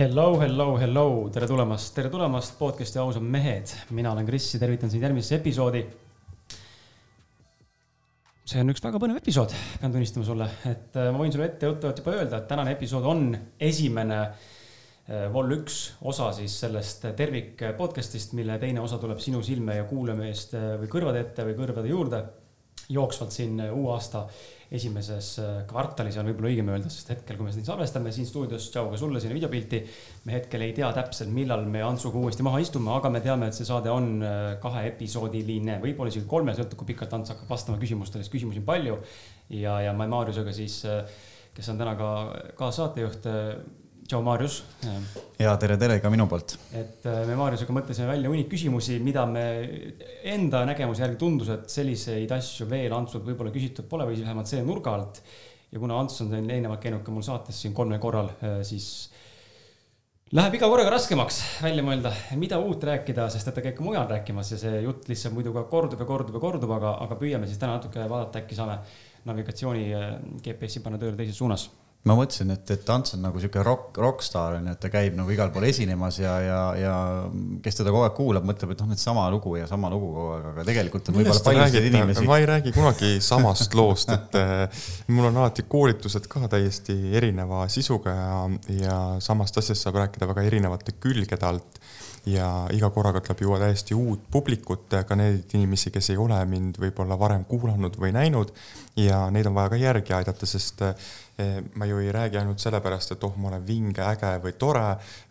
Hello, hello, hello, tere tulemast, tere tulemast podcast'i Ausad mehed. mina olen Kris ja tervitan sind järgmisesse episoodi. see on üks väga põnev episood, pean tunnistama sulle, et äh, ma võin sulle ettejuttavalt juba öelda, et tänane episood on esimene äh, vol üks osa siis sellest tervik podcast'ist, mille teine osa tuleb sinu silme ja kuulamise eest äh, või kõrvade ette või kõrvade juurde jooksvalt siin uue aasta esimeses äh, kvartalis on võib-olla õigem öelda, sest hetkel, kui me siin salvestame siin stuudios, tšau ka sulle sinna videopilti. me hetkel ei tea täpselt, millal me Antsuga uuesti maha istume, aga me teame, et see saade on äh, kaheepisoodiline, võib-olla isegi kolme, sõltub, kui pikalt Ants hakkab vastama küsimustele, sest küsimusi on palju. ja, ja ma Maarjusega siis, äh, kes on täna ka kaassaatejuht tšau, Maarjus. ja tere, tere ka minu poolt. et äh, me Maarjusega mõtlesime välja hunnik küsimusi, mida me enda nägemuse järgi tundus, et selliseid asju veel Antsult võib-olla küsitud pole või vähemalt selle nurga alt. ja kuna Ants on eelnevalt käinud ka mul saates siin kolmel korral, äh, siis läheb iga korraga raskemaks välja mõelda, mida uut rääkida, sest et ta käib ka mujal rääkimas ja see jutt lihtsalt muidu ka kordub ja kordub ja kordub, aga, aga püüame siis täna natuke vaadata, äkki saame navigatsiooni äh, GPS-i panna tööle teises suunas ma mõtlesin, et, et Ants on nagu sihuke rock, rokkstaar on ju, et ta käib nagu igal pool esinemas ja, ja, ja kes teda kogu aeg kuulab, mõtleb, et noh, et sama lugu ja sama lugu kogu aeg, aga tegelikult on võib-olla paljusid inimesi. ma ei räägi kunagi samast loost, et äh, mul on alati koolitused ka täiesti erineva sisuga ja, ja samast asjast saab rääkida väga erinevate külgede alt ja iga korraga tuleb juua täiesti uut publikut, ka neid inimesi, kes ei ole mind võib-olla varem kuulanud või näinud ja neid on vaja ka järgi aidata, sest ma ju ei räägi ainult sellepärast, et oh, ma olen vinge, äge või tore,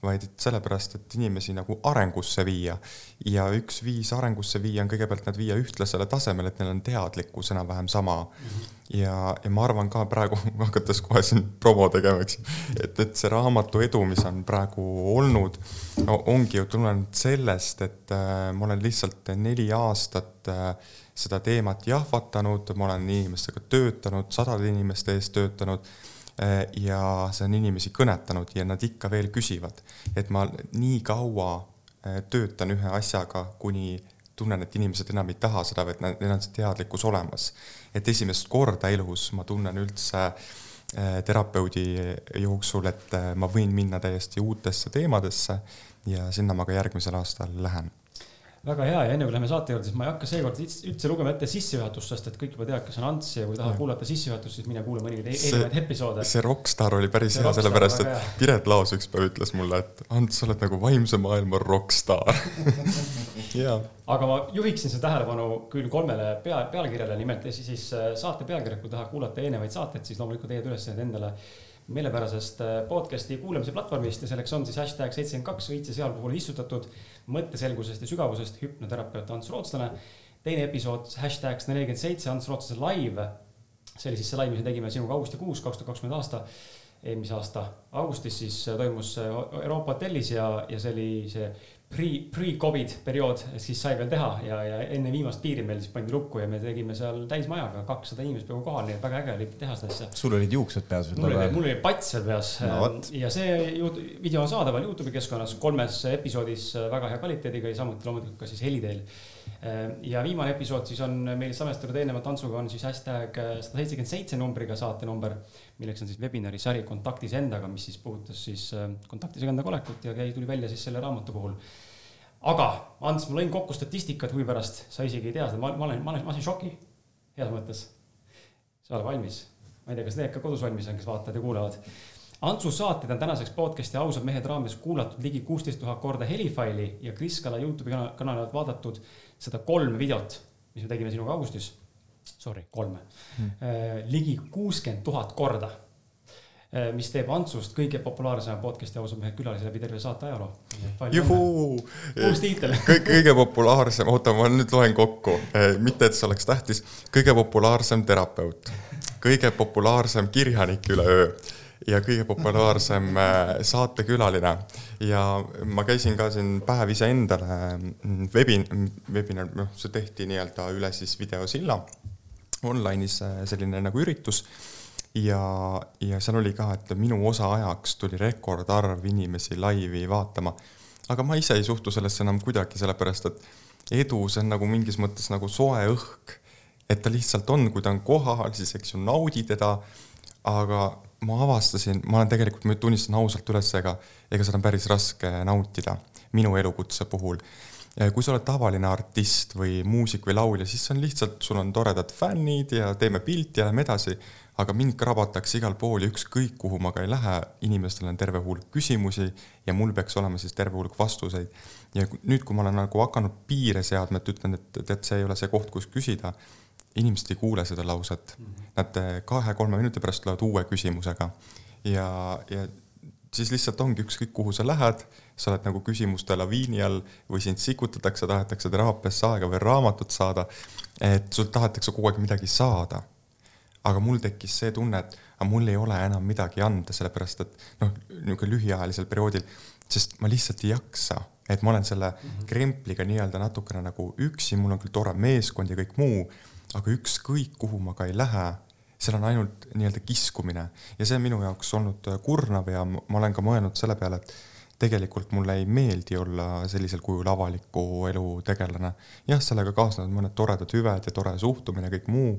vaid sellepärast, et inimesi nagu arengusse viia. ja üks viis arengusse viia on kõigepealt nad viia ühtlasele tasemele, et neil on teadlikkus enam-vähem sama mm. -hmm. ja, ja ma arvan ka praegu, hakates kohe siin promo tegema, eks, et, et see raamatu edu, mis on praegu olnud no,, ongi ju tulenenud sellest, et äh, ma olen lihtsalt neli aastat äh, seda teemat jahvatanud, ma olen inimestega töötanud, sadade inimeste eest töötanud eh, ja see on inimesi kõnetanud ja nad ikka veel küsivad, et ma nii kaua eh, töötan ühe asjaga, kuni tunnen, et inimesed enam ei taha seda, vaid neil on see teadlikkus olemas. et esimest korda elus ma tunnen üldse eh, terapeudi jooksul, et ma võin minna täiesti uutesse teemadesse ja sinna ma ka järgmisel aastal lähen väga hea ja enne kui läheme saate juurde, siis ma ei hakka seekord üldse lugema ette sissejuhatust, sest et kõik juba teavad, kes on Ants ja kui tahad kuulata sissejuhatust, siis mine kuula mõningaid e- eelnevaid episoode. see rokkstaar oli päris see hea, sellepärast et. Piret Laos üks päev ütles mulle, et Ants, sa oled nagu vaimse maailma rokkstaar jaa. aga ma juhiksin su tähelepanu küll kolmele pea, pealkirjale, nimelt siis, siis äh, saate pealkirjad, kui tahad kuulata eelnevaid saateid, siis loomulikult leiad üles need endale meelepärasest äh, podcast'i kuulamise platvormist ja selleks on siis hashtag seitsekümmend kaks võitse seal puhul istutatud mõtteselgusest ja sügavusest hüpnoterapeut Ants Rootslane. teine episood hashtag sada nelikümmend seitse Ants Rootslase live. see oli siis see live, mis me tegime sinuga augustikuus kaks tuhat kakskümmend aasta. eelmise aasta augustis siis äh, toimus äh, Euroopa hotellis ja, ja see oli see pre, pre-Covid periood, siis sai veel teha ja, ja enne viimast piiri meil siis pandi lukku ja me tegime seal täismajaga, kakssada inimest peaaegu kohal, nii et väga äge oli teha seda asja. sul olid juuksed peas? mul oli, mul oli pats veel peas no,. ja see video on saadaval Youtube'i keskkonnas kolmes episoodis väga hea kvaliteediga ja samuti loomulikult ka siis heli teel. Ja viimane episood siis on meil salvestatud eelnevalt Antsuga on siis hashtag sada seitsekümmend seitse numbriga saate number milleks on siis webinari sari Kontaktis endaga, mis siis puudutas siis äh, kontaktis endaga olekut ja käi, tuli välja siis selle raamatu puhul. aga Ants, ma lõin kokku statistikat huvi pärast, sa isegi ei tea seda, ma, ma olen, ma olen, ma olen šoki, heas mõttes. sa oled valmis? ma ei tea, kas need ka kodus valmis on, kes vaatavad ja kuulavad. Antsu saateid on tänaseks podcast'i Ausad mehed raames kuulatud ligi kuusteist tuhat korda helifaili ja Kris Kala Youtube'i kanali alt vaadatud seda kolme videot, mis me tegime sinuga augustis. Sorry, kolme. Hmm., ligi kuuskümmend tuhat korda. Äh, mis teeb Antsust kõige populaarsema podcast'i ausalt mehed külalise läbi terve saate ajaloo. uus tiitel. Kõige populaarsem, oota, ma nüüd loen kokku, äh, mitte et see oleks tähtis, kõige populaarsem terapeut, kõige populaarsem kirjanik üleöö ja kõige populaarsem saatekülaline. ja ma käisin ka siin päev iseendale mm, webi, webinar, noh, see tehti nii-öelda üle siis videosilla online'is äh, selline nagu üritus ja, ja seal oli ka, et minu osaajaks tuli rekordarv inimesi laivi vaatama. aga ma ise ei suhtu sellesse enam kuidagi, sellepärast et edu, see on nagu mingis mõttes nagu soe õhk. et ta lihtsalt on, kui ta on kohal, siis eks ju naudi teda. aga ma avastasin, ma olen tegelikult, ma tunnistan ausalt üles, ega, ega seda on päris raske nautida minu elukutse puhul kui sa oled tavaline artist või muusik või laulja, siis see on lihtsalt, sul on toredad fännid ja teeme pilti ja lähme edasi. aga mind krabatakse igal pool ja ükskõik kuhu ma ka ei lähe, inimestel on terve hulk küsimusi ja mul peaks olema siis terve hulk vastuseid. ja nüüd, kui ma olen nagu hakanud piire seadma, et ütlen, et tead, see ei ole see koht, kus küsida, inimesed ei kuule seda lauset. Nad eh, kahe-kolme minuti pärast tulevad uue küsimusega ja, ja siis lihtsalt ongi ükskõik, kuhu sa lähed, sa oled nagu küsimuste laviini all või sind sikutatakse, tahetakse teraapiasse aega või raamatut saada. et sult tahetakse kogu aeg midagi saada. aga mul tekkis see tunne, et aga mul ei ole enam midagi anda, sellepärast et noh, niisugune lühiajalisel perioodil, sest ma lihtsalt ei jaksa, et ma olen selle mm -hmm. krempliga nii-öelda natukene nagu üksi, mul on küll tore meeskond ja kõik muu, aga ükskõik, kuhu ma ka ei lähe seal on ainult nii-öelda kiskumine ja see on minu jaoks olnud äh, kurnav ja ma olen ka mõelnud selle peale, et tegelikult mulle ei meeldi olla sellisel kujul avaliku elu tegelane. jah, sellega kaasnevad mõned toredad hüved ja tore suhtumine, kõik muu,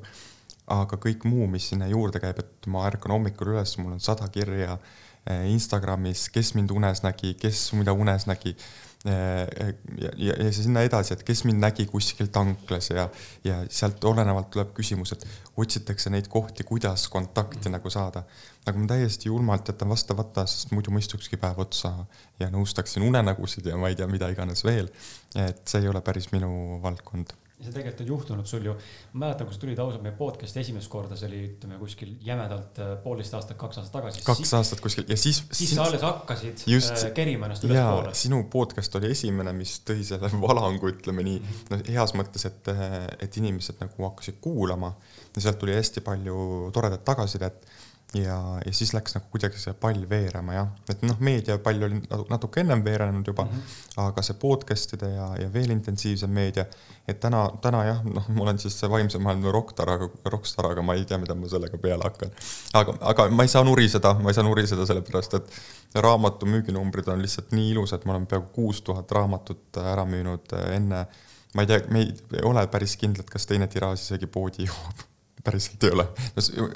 aga kõik muu, mis sinna juurde käib, et ma ärkan hommikul üles, mul on sada kirja äh, Instagramis, kes mind unes nägi, kes mida unes nägi ja, ja, ja sinna edasi, et kes mind nägi kuskil tanklas ja, ja sealt olenevalt tuleb küsimus, et otsitakse neid kohti, kuidas kontakti nagu saada. aga ma täiesti julmalt jätan vastamata, sest muidu ma istukski päev otsa ja nõustaksin unenägusid ja ma ei tea, mida iganes veel. et see ei ole päris minu valdkond see tegelikult on juhtunud sul ju, ma mäletan, kui sa tulid ausalt meie podcast'i esimest korda, see oli, ütleme kuskil jämedalt äh, poolteist aastat, kaks aastat tagasi. kaks siis, aastat kuskil ja siis. siis sa alles hakkasid just, äh, kerima ennast ülespoole. sinu podcast oli esimene, mis tõi selle valangu, ütleme nii, no heas mõttes, et, et inimesed nagu hakkasid kuulama ja sealt tuli hästi palju toredat tagasisidet ja, ja siis läks nagu kuidagi see pall veerema jah, et noh, meediapall oli natuke ennem veerenud juba mm, -hmm. aga see podcast'ide ja, ja veel intensiivsem meedia, et täna, täna jah, noh, ma olen siis see vaimse maailma rokktar, aga rokkstaar, aga ma ei tea, mida ma sellega peale hakkan. aga, aga ma ei saa nuriseda, ma ei saa nuriseda sellepärast, et raamatu müüginumbrid on lihtsalt nii ilusad, ma olen peaaegu kuus tuhat raamatut ära müünud enne ma ei tea, me ei ole päris kindlad, kas teine tiraaž isegi poodi jõuab päriselt ei ole.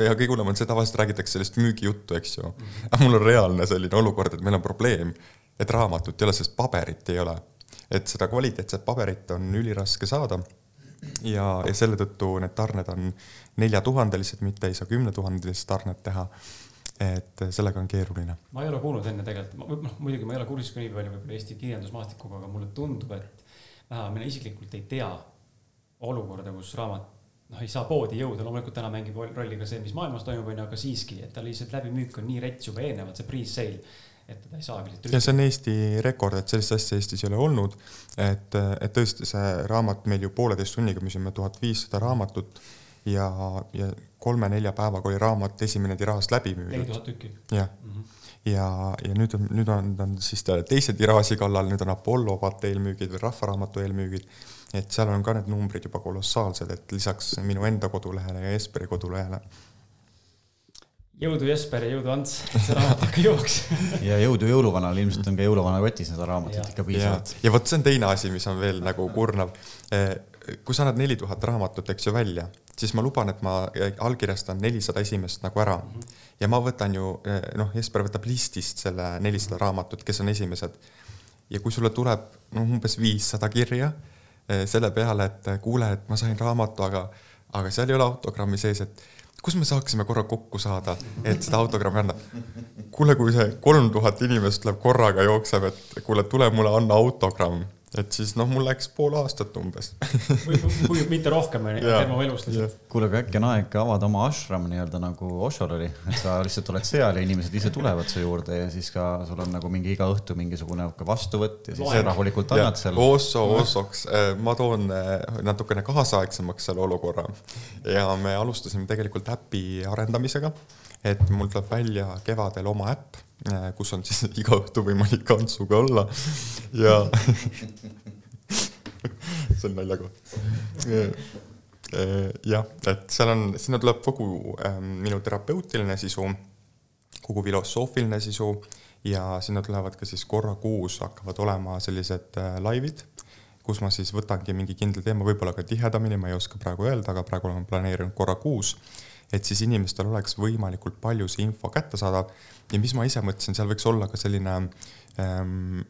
ja kõige hullem on see, tavaliselt räägitakse sellist müügijuttu, eks ju. aga mul on reaalne selline olukord, et meil on probleem, et raamatut ei ole, sest paberit ei ole. et seda kvaliteetset paberit on üliraske saada. ja, ja selle tõttu need tarned on neljatuhandelised, mitte ei saa kümnetuhandelist tarnet teha et sellega on keeruline. ma ei ole kuulnud enne tegelikult, noh muidugi ma ei ole kursis ka nii palju võib-olla Eesti kirjandusmaastikuga, aga mulle tundub, et vähemalt mina isiklikult ei tea olukorda, kus raamat noh, ei saa poodi jõuda, loomulikult täna mängib rolli ka see, mis maailmas toimub, onju, aga siiski, et tal lihtsalt läbimüük on nii rets juba eelnevalt, see pre-sale, et teda ei saagi lihtsalt. ja see on Eesti rekord, et sellist asja Eestis ei ole olnud. et, et tõesti, see raamat meil ju pooleteist tunniga müüsime tuhat viissada raamatut ja, ja kolme-nelja päevaga oli raamat esimene tiraaž läbi müüdud. neli tuhat tükki. jah mm -hmm ja, ja nüüd on, nüüd on ta siis teise tiraaži kallal, nüüd on Apollo vaata eelmüügid või Rahvaraamatu eelmüügid et seal on ka need numbrid juba kolossaalsed, et lisaks minu enda kodulehele ja Jesperi kodulehele. jõudu Jesper ja jõudu Ants, et see raamat ikka jõuaks ja jõudu jõuluvanale, ilmselt on ka jõuluvana kotis seda raamatut ikka piisavalt. ja vot see on teine asi, mis on veel nagu kurnav. Eh, kui sa annad neli tuhat raamatut, eks ju, välja, siis ma luban, et ma allkirjastan nelisada esimest nagu ära mm. -hmm. ja ma võtan ju, eh, noh, Jesper võtab listist selle nelisada raamatut, kes on esimesed. ja kui sulle tuleb noh, umbes viissada kirja Eh, selle peale, et eh, kuule, et ma sain raamatu, aga, aga seal ei ole autogrammi sees, et kus me saaksime korra kokku saada, et seda autogrammi anda. kuule, kui see kolm tuhat inimest tuleb korraga, jookseb, et kuule, tule mulle anna autogramm et siis noh, mul läks pool aastat umbes. Või, või mitte rohkem tema elust lihtsalt. kuule, aga äkki on aeg avada oma ashram nii-öelda nagu Oshol oli, et sa lihtsalt oled seal ja inimesed ise tulevad su juurde ja siis ka sul on nagu mingi iga õhtu mingisugune vastuvõtt ja siis Loen. rahulikult annad seal. Osso, Ossoks, äh, ma toon äh, natukene kaasaegsemaks selle olukorra. Ja me alustasime tegelikult äpi arendamisega, et mul tuleb välja kevadel oma äpp Äh, kus on siis iga õhtu võimalik kantsuga olla ja see on naljakoht. jah, et seal on, sinna tuleb kogu ähm, minu terapeutiline sisu, kogu filosoofiline sisu ja sinna tulevad ka siis korra kuus hakkavad olema sellised äh, laivid, kus ma siis võtangi mingi kindla teema, võib-olla ka tihedamini, ma ei oska praegu öelda, aga praegu olen planeerinud korra kuus et siis inimestel oleks võimalikult palju see info kättesaadav ja mis ma ise mõtlesin, seal võiks olla ka selline ähm,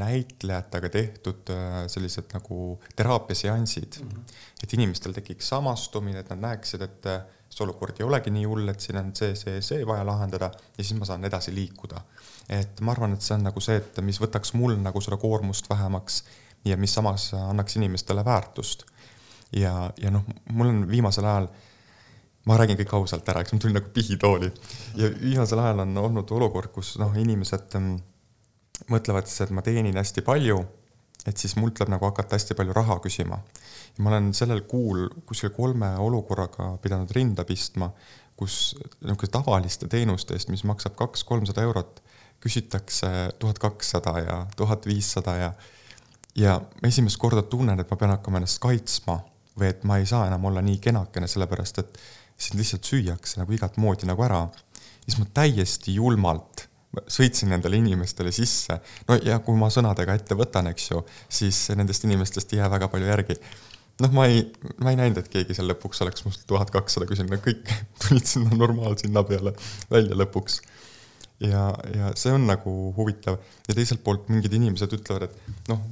näitlejatega tehtud äh, sellised nagu teraapiaseansid mm. -hmm. et inimestel tekiks samastumine, et nad näeksid, et äh, see olukord ei olegi nii hull, et siin on see, see, see vaja lahendada ja siis ma saan edasi liikuda. et ma arvan, et see on nagu see, et mis võtaks mul nagu seda koormust vähemaks ja mis samas annaks inimestele väärtust. ja, ja noh, mul on viimasel ajal äh, ma räägin kõik ausalt ära, eks ma tulin nagu pihitooli ja viimasel ajal on olnud olukord, kus noh, inimesed mm, mõtlevad siis, et ma teenin hästi palju, et siis mult tuleb nagu hakata hästi palju raha küsima. ja ma olen sellel kuul kuskil kolme olukorraga pidanud rinda pistma, kus niisuguse tavaliste teenuste eest, mis maksab kaks-kolmsada eurot, küsitakse tuhat kakssada ja tuhat viissada ja ja esimest korda tunnen, et ma pean hakkama ennast kaitsma või et ma ei saa enam olla nii kenakene, sellepärast et sind lihtsalt süüakse nagu igat moodi nagu ära. siis ma täiesti julmalt sõitsin nendele inimestele sisse. no ja kui ma sõnadega ette võtan, eks ju, siis nendest inimestest ei jää väga palju järgi. noh, ma ei, ma ei näinud, et keegi seal lõpuks oleks must tuhat kakssada küsinud, no kõik tulid sinna normaalsinna peale välja lõpuks ja, ja see on nagu huvitav ja teiselt poolt mingid inimesed ütlevad, et noh,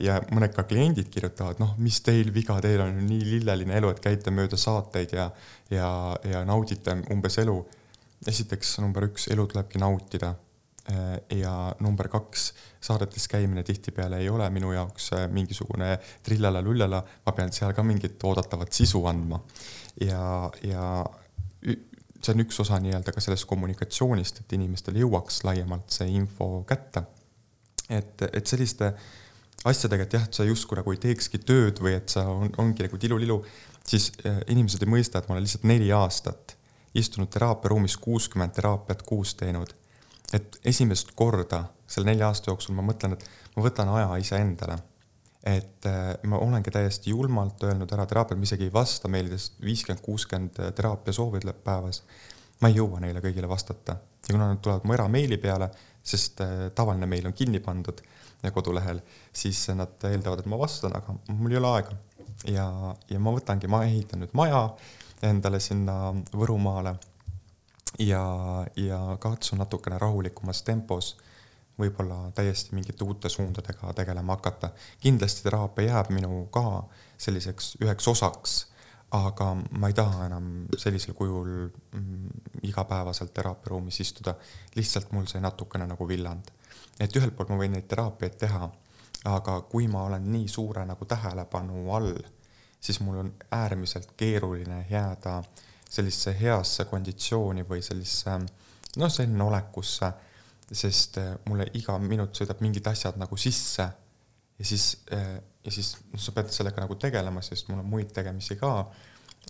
ja mõned ka kliendid kirjutavad, noh, mis teil viga, teil on ju nii lilleline elu, et käite mööda saateid ja, ja, ja naudite umbes elu. esiteks number üks, elu tulebki nautida. ja number kaks, saadetes käimine tihtipeale ei ole minu jaoks mingisugune trillala-lullala, ma pean seal ka mingit oodatavat sisu andma. ja, ja see on üks osa nii-öelda ka sellest kommunikatsioonist, et inimestele jõuaks laiemalt see info kätte. et, et selliste asjadega, et jah, et sa justkui nagu ei teekski tööd või et sa on, ongi nagu tilulilu, siis eh, inimesed ei mõista, et ma olen lihtsalt neli aastat istunud teraapiaruumis kuuskümmend teraapiat kuus teinud. et esimest korda selle nelja aasta jooksul ma mõtlen, et ma võtan aja iseendale et äh, ma olengi täiesti julmalt öelnud ära teraapiat, ma isegi ei vasta meilidest viiskümmend, kuuskümmend äh, teraapiasoovi päevas. ma ei jõua neile kõigile vastata ja kuna nad tulevad mu erameili peale, sest äh, tavaline meil on kinni pandud kodulehel, siis nad eeldavad, et ma vastan, aga mul ei ole aega. ja, ja ma võtangi, ma ehitan nüüd maja endale sinna Võrumaale ja, ja katsun natukene rahulikumas tempos võib-olla täiesti mingite uute suundadega tegelema hakata. kindlasti teraapia jääb minu ka selliseks üheks osaks, aga ma ei taha enam sellisel kujul mm, igapäevaselt teraapiaruumis istuda. lihtsalt mul sai natukene nagu villand. et ühelt poolt ma võin neid teraapiaid teha, aga kui ma olen nii suure nagu tähelepanu all, siis mul on äärmiselt keeruline jääda sellisesse heasse konditsiooni või sellisesse noh, selline olekusse sest äh, mulle iga minut sõidab mingid asjad nagu sisse ja siis, äh, ja siis noh, sa pead sellega nagu tegelema, sest mul on muid tegemisi ka.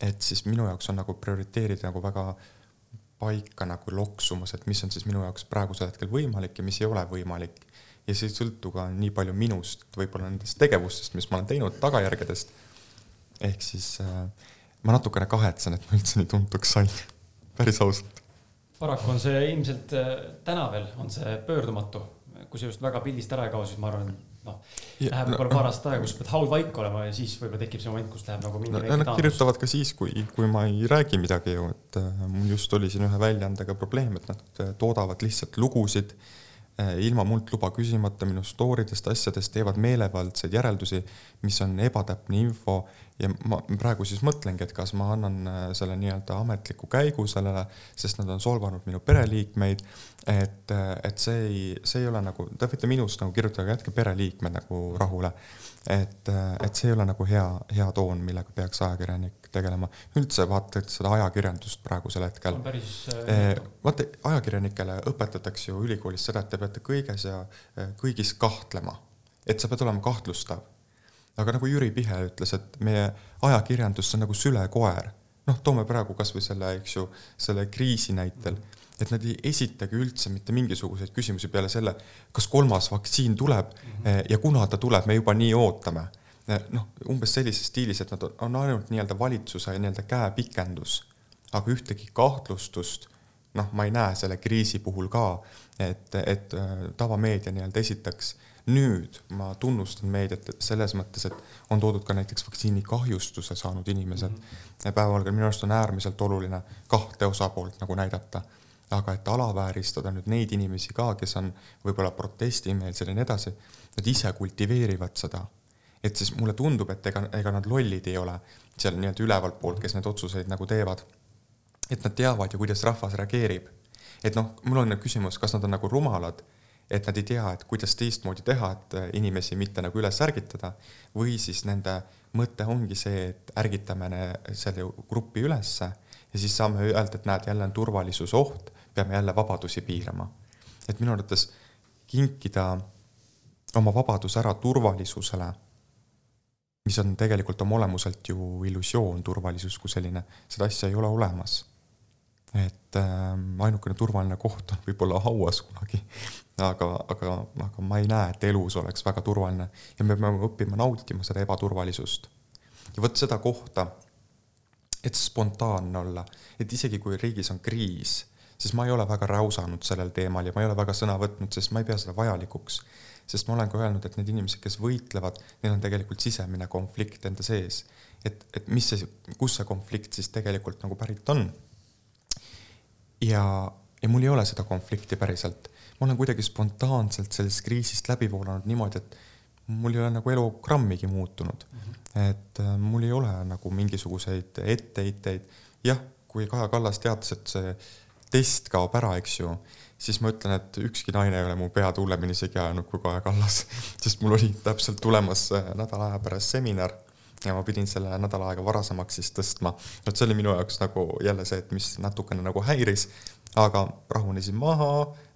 et siis minu jaoks on nagu prioriteerid nagu väga paika nagu loksumas, et mis on siis minu jaoks praegusel hetkel võimalik ja mis ei ole võimalik. ja see ei sõltu ka nii palju minust, võib-olla nendest tegevustest, mis ma olen teinud, tagajärgedest. ehk siis äh, ma natukene kahetsen, et ma üldse nii tuntuks sain, päris ausalt paraku on see ilmselt äh, täna veel on see pöördumatu, kui see just väga pildist ära ei kao, siis ma arvan, noh, läheb võib-olla no, paar aastat aega, kus pead haudvaik olema ja siis võib-olla tekib see moment, kus läheb nagu mingi no, Nad kirjutavad ka siis, kui, kui ma ei räägi midagi ju, et äh, mul just oli siin ühe väljaandega probleem, et nad äh, toodavad lihtsalt lugusid äh, ilma mult luba küsimata minu story dest, asjadest, teevad meelevaldseid järeldusi, mis on ebatäpne info ja ma praegu siis mõtlengi, et kas ma annan äh, selle nii-öelda ametliku käigu sellele, sest nad on solvanud minu pereliikmeid. et, äh, et see ei, see ei ole nagu, te võite minust nagu kirjutada, jätke pereliikmed nagu rahule. et, et see ei ole nagu hea, hea toon, millega peaks ajakirjanik tegelema. üldse vaata seda ajakirjandust praegusel hetkel. vaata, ajakirjanikele õpetatakse ju ülikoolis seda, et te peate kõiges ja kõigis kahtlema. et sa pead olema kahtlustav aga nagu Jüri Pihe ütles, et meie ajakirjandus on nagu sülekoer. noh, toome praegu kasvõi selle, eks ju, selle kriisi näitel, et nad ei esitagi üldse mitte mingisuguseid küsimusi peale selle, kas kolmas vaktsiin tuleb mm -hmm. ja kuna ta tuleb, me juba nii ootame. Eh, noh, umbes sellises stiilis, et nad on ainult nii-öelda valitsuse nii-öelda käepikendus, aga ühtegi kahtlustust noh, ma ei näe selle kriisi puhul ka, et, et äh, tavameedia nii-öelda esitaks nüüd ma tunnustan meediat selles mõttes, et on toodud ka näiteks vaktsiinikahjustuse saanud inimesed mm. -hmm. päevavalgel minu arust on äärmiselt oluline kahte osapoolt nagu näidata. aga et alavääristada nüüd neid inimesi ka, kes on võib-olla protestimeelsed ja nii edasi, nad ise kultiveerivad seda. Et siis mulle tundub, et ega, ega nad lollid ei ole seal nii-öelda ülevalt poolt, kes neid otsuseid nagu teevad. et nad teavad ju, kuidas rahvas reageerib. et noh, mul on küsimus, kas nad on nagu rumalad et nad ei tea, et kuidas teistmoodi teha, et äh, inimesi mitte nagu üles ärgitada või siis nende mõte ongi see, et ärgitame selle grupi ülesse ja siis saame öelda, et näed, jälle on turvalisuse oht, peame jälle vabadusi piirama. et minu arvates kinkida oma vabadus ära turvalisusele, mis on tegelikult oma olemuselt ju illusioon, turvalisus kui selline, seda asja ei ole olemas et äh, ainukene turvaline koht on võib-olla hauas kunagi, aga, aga, aga ma ei näe, et elus oleks väga turvaline ja me peame õppima nautima seda ebaturvalisust. ja vot seda kohta, et spontaanne olla, et isegi kui riigis on kriis, siis ma ei ole väga räusanud sellel teemal ja ma ei ole väga sõna võtnud, sest ma ei pea seda vajalikuks. Sest ma olen ka öelnud, et need inimesed, kes võitlevad, neil on tegelikult sisemine konflikt enda sees. et, et mis see, kus see konflikt siis tegelikult nagu pärit on ja, ja mul ei ole seda konflikti päriselt. ma olen kuidagi spontaanselt sellest kriisist läbi voolanud niimoodi, et mul ei ole nagu elu grammigi muutunud mm. -hmm. et äh, mul ei ole nagu mingisuguseid etteheiteid. jah, kui Kaja Kallas teatas, et see test kaob ära, eks ju, siis ma ütlen, et ükski naine ei ole mu pead hullemini segi ajanud kui Kaja Kallas, sest mul oli täpselt tulemas äh, nädala aja pärast seminar ja ma pidin selle nädal aega varasemaks siis tõstma. vot see oli minu jaoks nagu jälle see, et mis natukene nagu häiris, aga rahunesin maha,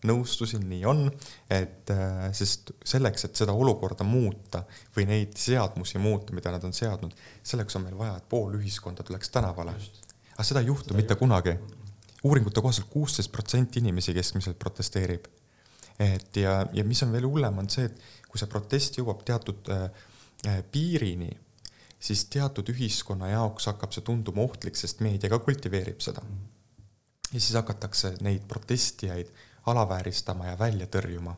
nõustusin, nii on, et äh, sest selleks, et seda olukorda muuta või neid seadmusi muuta, mida nad on seadnud, selleks on meil vaja, et pool ühiskonda tuleks tänavale. aga seda ei juhtu seda mitte ei kunagi. Uuringute kohaselt kuusteist protsenti inimesi keskmiselt protesteerib. et ja, ja mis on veel hullem, on see, et kui see protest jõuab teatud äh, äh piirini siis teatud ühiskonna jaoks hakkab see tunduma ohtlik, sest meedia ka kultiveerib seda. ja siis hakatakse neid protestijaid alavääristama ja välja tõrjuma,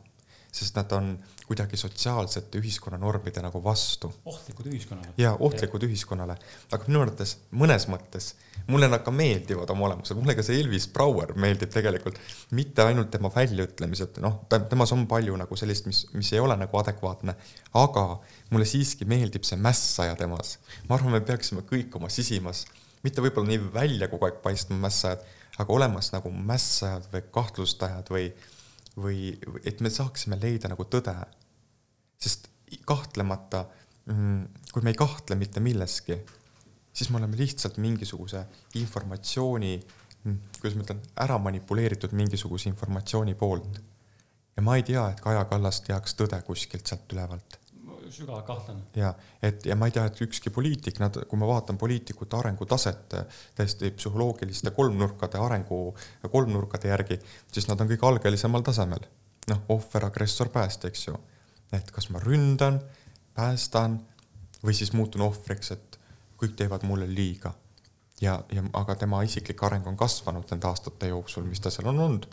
sest nad on kuidagi sotsiaalsete ühiskonnanormide nagu vastu. ohtlikud ühiskonnale. ja ohtlikud ühiskonnale, aga minu arvates mõnes mõttes mulle nad ka meeldivad oma olemusel, mulle ka see Elvis Brouer meeldib tegelikult, mitte ainult tema väljaütlemised, noh, temas on palju nagu sellist, mis, mis ei ole nagu adekvaatne, aga mulle siiski meeldib see mässaja temas. ma arvan, me peaksime kõik oma sisimas, mitte võib-olla nii välja kogu aeg paistma mässajad, aga olemas nagu mässajad või kahtlustajad või, või et me saaksime leida nagu tõde. sest kahtlemata, mm, kui me ei kahtle mitte milleski siis me oleme lihtsalt mingisuguse informatsiooni, mm, kuidas ma ütlen, ära manipuleeritud mingisuguse informatsiooni poolt. ja ma ei tea, et Kaja Kallas teaks tõde kuskilt sealt ülevalt. Sügavalt kahtlen. ja, et ja ma ei tea, et ükski poliitik, nad, kui ma vaatan poliitikute arengutaset täiesti psühholoogiliste kolmnurkade arengu, kolmnurkade järgi, siis nad on kõik algelisemal tasemel. noh, ohver, agressor, päästja, eks ju. et kas ma ründan, päästan või siis muutun ohvriks, et kõik teevad mulle liiga. ja, ja aga tema isiklik areng on kasvanud nende aastate jooksul, mis ta seal on olnud.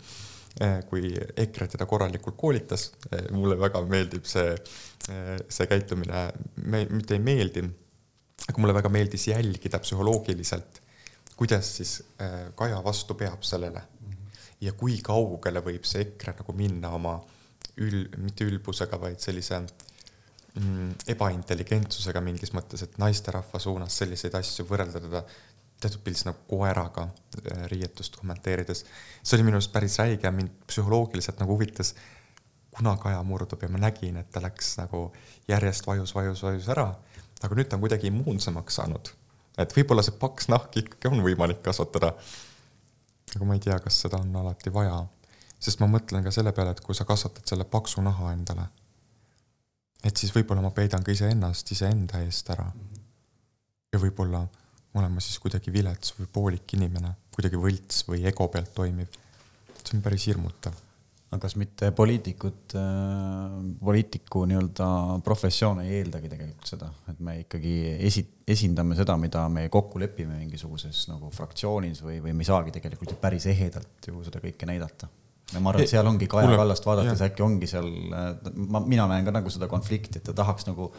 Eh, kui EKRE teda korralikult koolitas, eh, mulle väga meeldib see, eh, see käitumine, me mitte ei meeldi, aga mulle väga meeldis jälgida psühholoogiliselt, kuidas siis Kaja vastu peab sellele. Ja kui kaugele võib see EKRE nagu minna oma ül-, mitte ülbusega, vaid sellise mm, ebaintelligentsusega mingis mõttes, et naisterahva suunas selliseid asju võrrelda teda teatud pildis nagu koeraga äh, riietust kommenteerides. see oli minu arust päris räige mind psühholoogiliselt nagu huvitas, kuna Kaja murdub ja ma nägin, et ta läks nagu järjest vajus, vajus, vajus ära, aga nüüd ta on kuidagi immuunsemaks saanud. et võib-olla see paks nahk ikkagi on võimalik kasvatada. aga ma ei tea, kas seda on alati vaja, sest ma mõtlen ka selle peale, et kui sa kasvatad selle paksu naha endale et siis võib-olla ma peidan ka iseennast iseenda eest ära. ja võib-olla olen ma siis kuidagi vilets või poolik inimene, kuidagi võlts või ego pealt toimiv. see on päris hirmutav. aga kas mitte poliitikud äh,, poliitiku nii-öelda professioon ei eeldagi tegelikult seda, et me ikkagi esi-, esindame seda, mida me kokku lepime mingisuguses nagu fraktsioonis või, või me ei saagi tegelikult ju päris ehedalt ju seda kõike näidata ja ma arvan, et seal ongi Kaja Kallast vaadates äkki ongi seal, ma, mina näen ka nagu seda konflikti, et ta tahaks nagu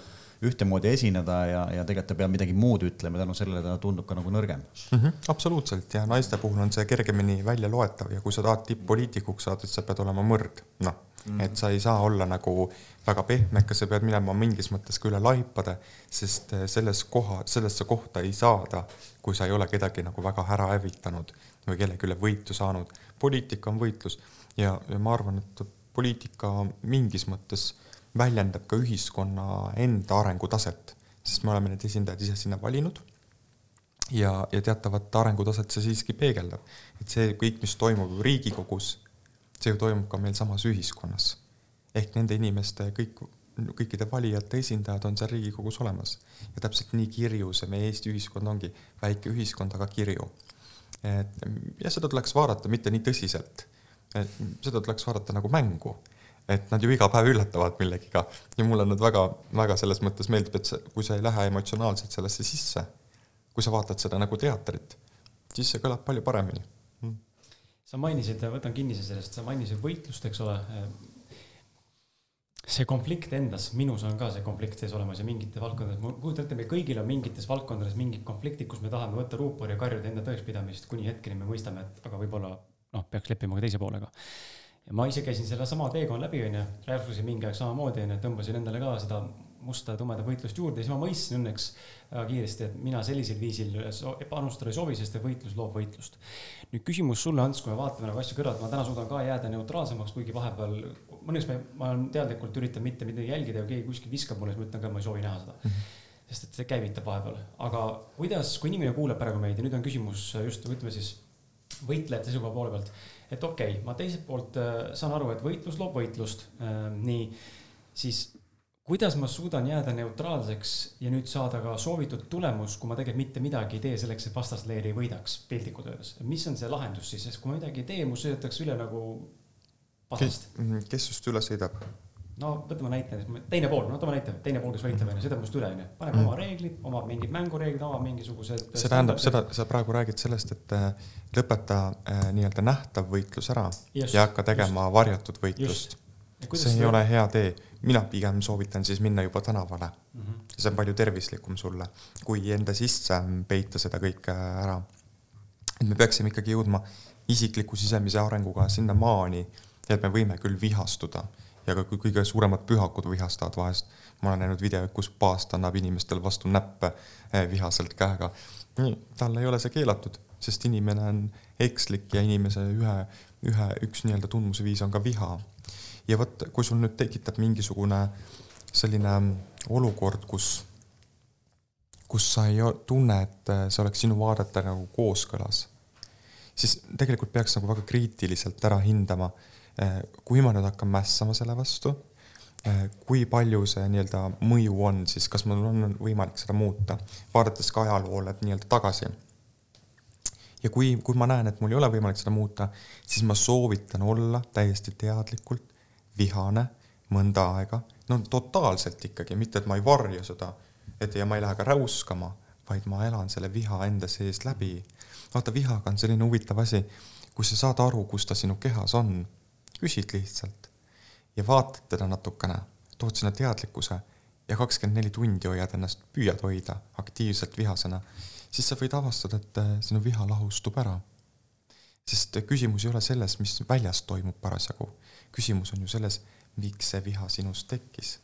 ühtemoodi esineda ja, ja tegelikult ta peab midagi muud ütlema, tänu sellele ta tundub ka nagu nõrgem mm. -hmm, absoluutselt ja naiste puhul on see kergemini välja loetav ja kui sa tahad tipp-poliitikuks saada, siis sa pead olema mõrd, noh mm -hmm. et sa ei saa olla nagu väga pehmeke, sa pead minema mingis mõttes ka üle laipade, sest selles koha, sellesse kohta ei saada, kui sa ei ole kedagi nagu väga ära hävitanud või kellegi üle võitu saanud. poliitika on võitlus ja, ja ma arvan, et poliitika mingis mõttes väljendab ka ühiskonna enda arengutaset, sest me oleme need esindajad ise sinna valinud ja, ja teatavat arengutaset see siiski peegeldab. et see kõik, mis toimub Riigikogus, see ju toimub ka meil samas ühiskonnas. ehk nende inimeste kõik, kõikide valijate esindajad on seal Riigikogus olemas. ja täpselt nii kirju see meie Eesti ühiskond ongi, väike ühiskond, aga kirju. et ja seda tuleks vaadata mitte nii tõsiselt. seda tuleks vaadata nagu mängu et nad ju iga päev üllatavad millegiga. Ja mulle nad väga, väga selles mõttes meeldib, et see, kui sa ei lähe emotsionaalselt sellesse sisse, kui sa vaatad seda nagu teatrit, siis see kõlab palju paremini. Mm.. sa mainisid, võtan kinnise sellest, sa mainisid võitlust, eks ole. see konflikt endas, minus on ka see konflikt sees olemas ja mingites valdkondades, ma kujutan ette, meil kõigil on mingites valdkondades mingid konfliktid, kus me tahame võtta ruupori ja karjuda enda tõekspidamist, kuni hetkeni me mõistame, et aga võib-olla noh, peaks leppima ka teise poolega ja ma ise käisin selle sama teekonna läbi, onju, rääkisin mingi aeg samamoodi, onju, tõmbasin endale ka seda musta tumedat võitlust juurde. Siis ma mõistsin õnneks väga kiiresti, et mina sellisel viisil panustada ei soovi, sest et võitlus loob võitlust. nüüd küsimus sulle, Ants, kui me vaatame nagu asju kõrvalt, ma täna suudan ka jääda neutraalsemaks, kuigi vahepeal, õnneks ma, ma teadlikult üritan mitte midagi jälgida ja keegi kuskil viskab mulle, siis ma ütlen ka, ma ei soovi näha seda. Mm. -hmm sest et see käivitab vahepeal, aga kuidas, kui inimene kuulab praegu meid? Ja nüüd on küsimus just ütleme siis võitlejate seisukoha poole pealt et okei okay,, ma teiselt poolt äh, saan aru, et võitlus loob võitlust äh,. nii, siis kuidas ma suudan jääda neutraalseks ja nüüd saada ka soovitud tulemus, kui ma tegelikult mitte midagi ei tee selleks, et vastasleer ei võidaks, piltlikult öeldes. mis on see lahendus siis, sest kui ma midagi ei tee, mu sõidetakse üle nagu pasast. kes just üle sõidab? No võtame näite, teine pool, no võtame näite, teine pool, kes võitleb, onju, sõidab minust üle, onju. paneb mm. oma reeglid, omab mingid mängureeglid, omab mingisugused. see tähendab seda, sa praegu räägid sellest, et äh, lõpeta äh, nii-öelda nähtav võitlus ära just, ja hakka tegema just. varjatud võitlust. see ei ole hea tee. mina pigem soovitan siis minna juba tänavale mm. -hmm. see on palju tervislikum sulle, kui enda sisse peita seda kõike ära. et me peaksime ikkagi jõudma isikliku sisemise arenguga sinnamaani, et me võime küll vihastuda ja ka kõige suuremad pühakud vihastavad vahest. ma olen näinud videoid, kus paast annab inimestele vastu näppe eh, vihaselt käega. talle ei ole see keelatud, sest inimene on ekslik ja inimese ühe, ühe, üks nii-öelda tundmuse viis on ka viha. ja vot, kui sul nüüd tekitab mingisugune selline olukord, kus, kus sa ei tunne, et see oleks sinu vaadete nagu kooskõlas, siis tegelikult peaks nagu väga kriitiliselt ära hindama Eh, kui ma nüüd hakkan mässama selle vastu, eh, kui palju see nii-öelda mõju on, siis kas mul on võimalik seda muuta, vaadates ka ajaloole nii-öelda tagasi. ja kui, kui ma näen, et mul ei ole võimalik seda muuta, siis ma soovitan olla täiesti teadlikult vihane mõnda aega, no totaalselt ikkagi, mitte et ma ei varja seda, et ja ma ei lähe ka räuskama, vaid ma elan selle viha enda sees läbi. vaata, vihaga on selline huvitav asi, kui sa saad aru, kus ta sinu kehas on küsid lihtsalt ja vaatad teda natukene, tood sinna teadlikkuse ja kakskümmend neli tundi hoiad ennast, püüad hoida aktiivselt vihasena, siis sa võid avastada, et äh, sinu viha lahustub ära. sest küsimus ei ole selles, mis väljas toimub parasjagu. küsimus on ju selles, miks see viha sinus tekkis.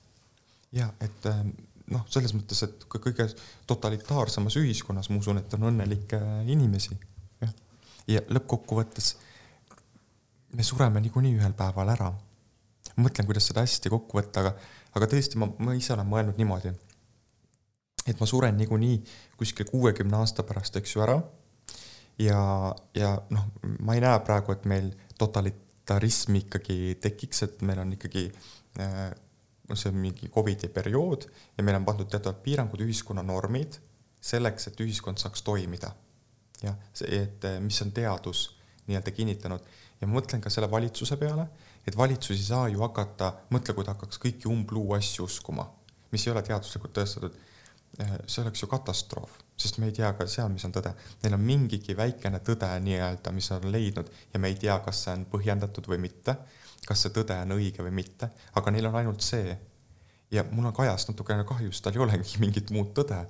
ja et äh, noh, selles mõttes, et kõige totalitaarsemas ühiskonnas ma usun, et on õnnelikke inimesi. jah, ja lõppkokkuvõttes me sureme niikuinii ühel päeval ära. mõtlen, kuidas seda hästi kokku võtta, aga, aga tõesti, ma, ma ise olen mõelnud niimoodi, et ma suren niikuinii kuskil kuuekümne aasta pärast, eks ju, ära. ja, ja noh, ma ei näe praegu, et meil totalitarism ikkagi tekiks, et meil on ikkagi äh, see on mingi Covidi periood ja meil on pandud teatavad piirangud, ühiskonna normid selleks, et ühiskond saaks toimida. jah, see, et mis on teadus nii-öelda kinnitanud ja ma mõtlen ka selle valitsuse peale, et valitsus ei saa ju hakata, mõtle, kui ta hakkaks kõiki umbluu asju uskuma, mis ei ole teaduslikult tõestatud. Eh, see oleks ju katastroof, sest me ei tea ka seal, mis on tõde. Neil on mingigi väikene tõde nii-öelda, mis on leidnud ja me ei tea, kas see on põhjendatud või mitte, kas see tõde on õige või mitte, aga neil on ainult see. ja mul on Kajast natukene kahju, sest tal ei olegi mingit muud tõde.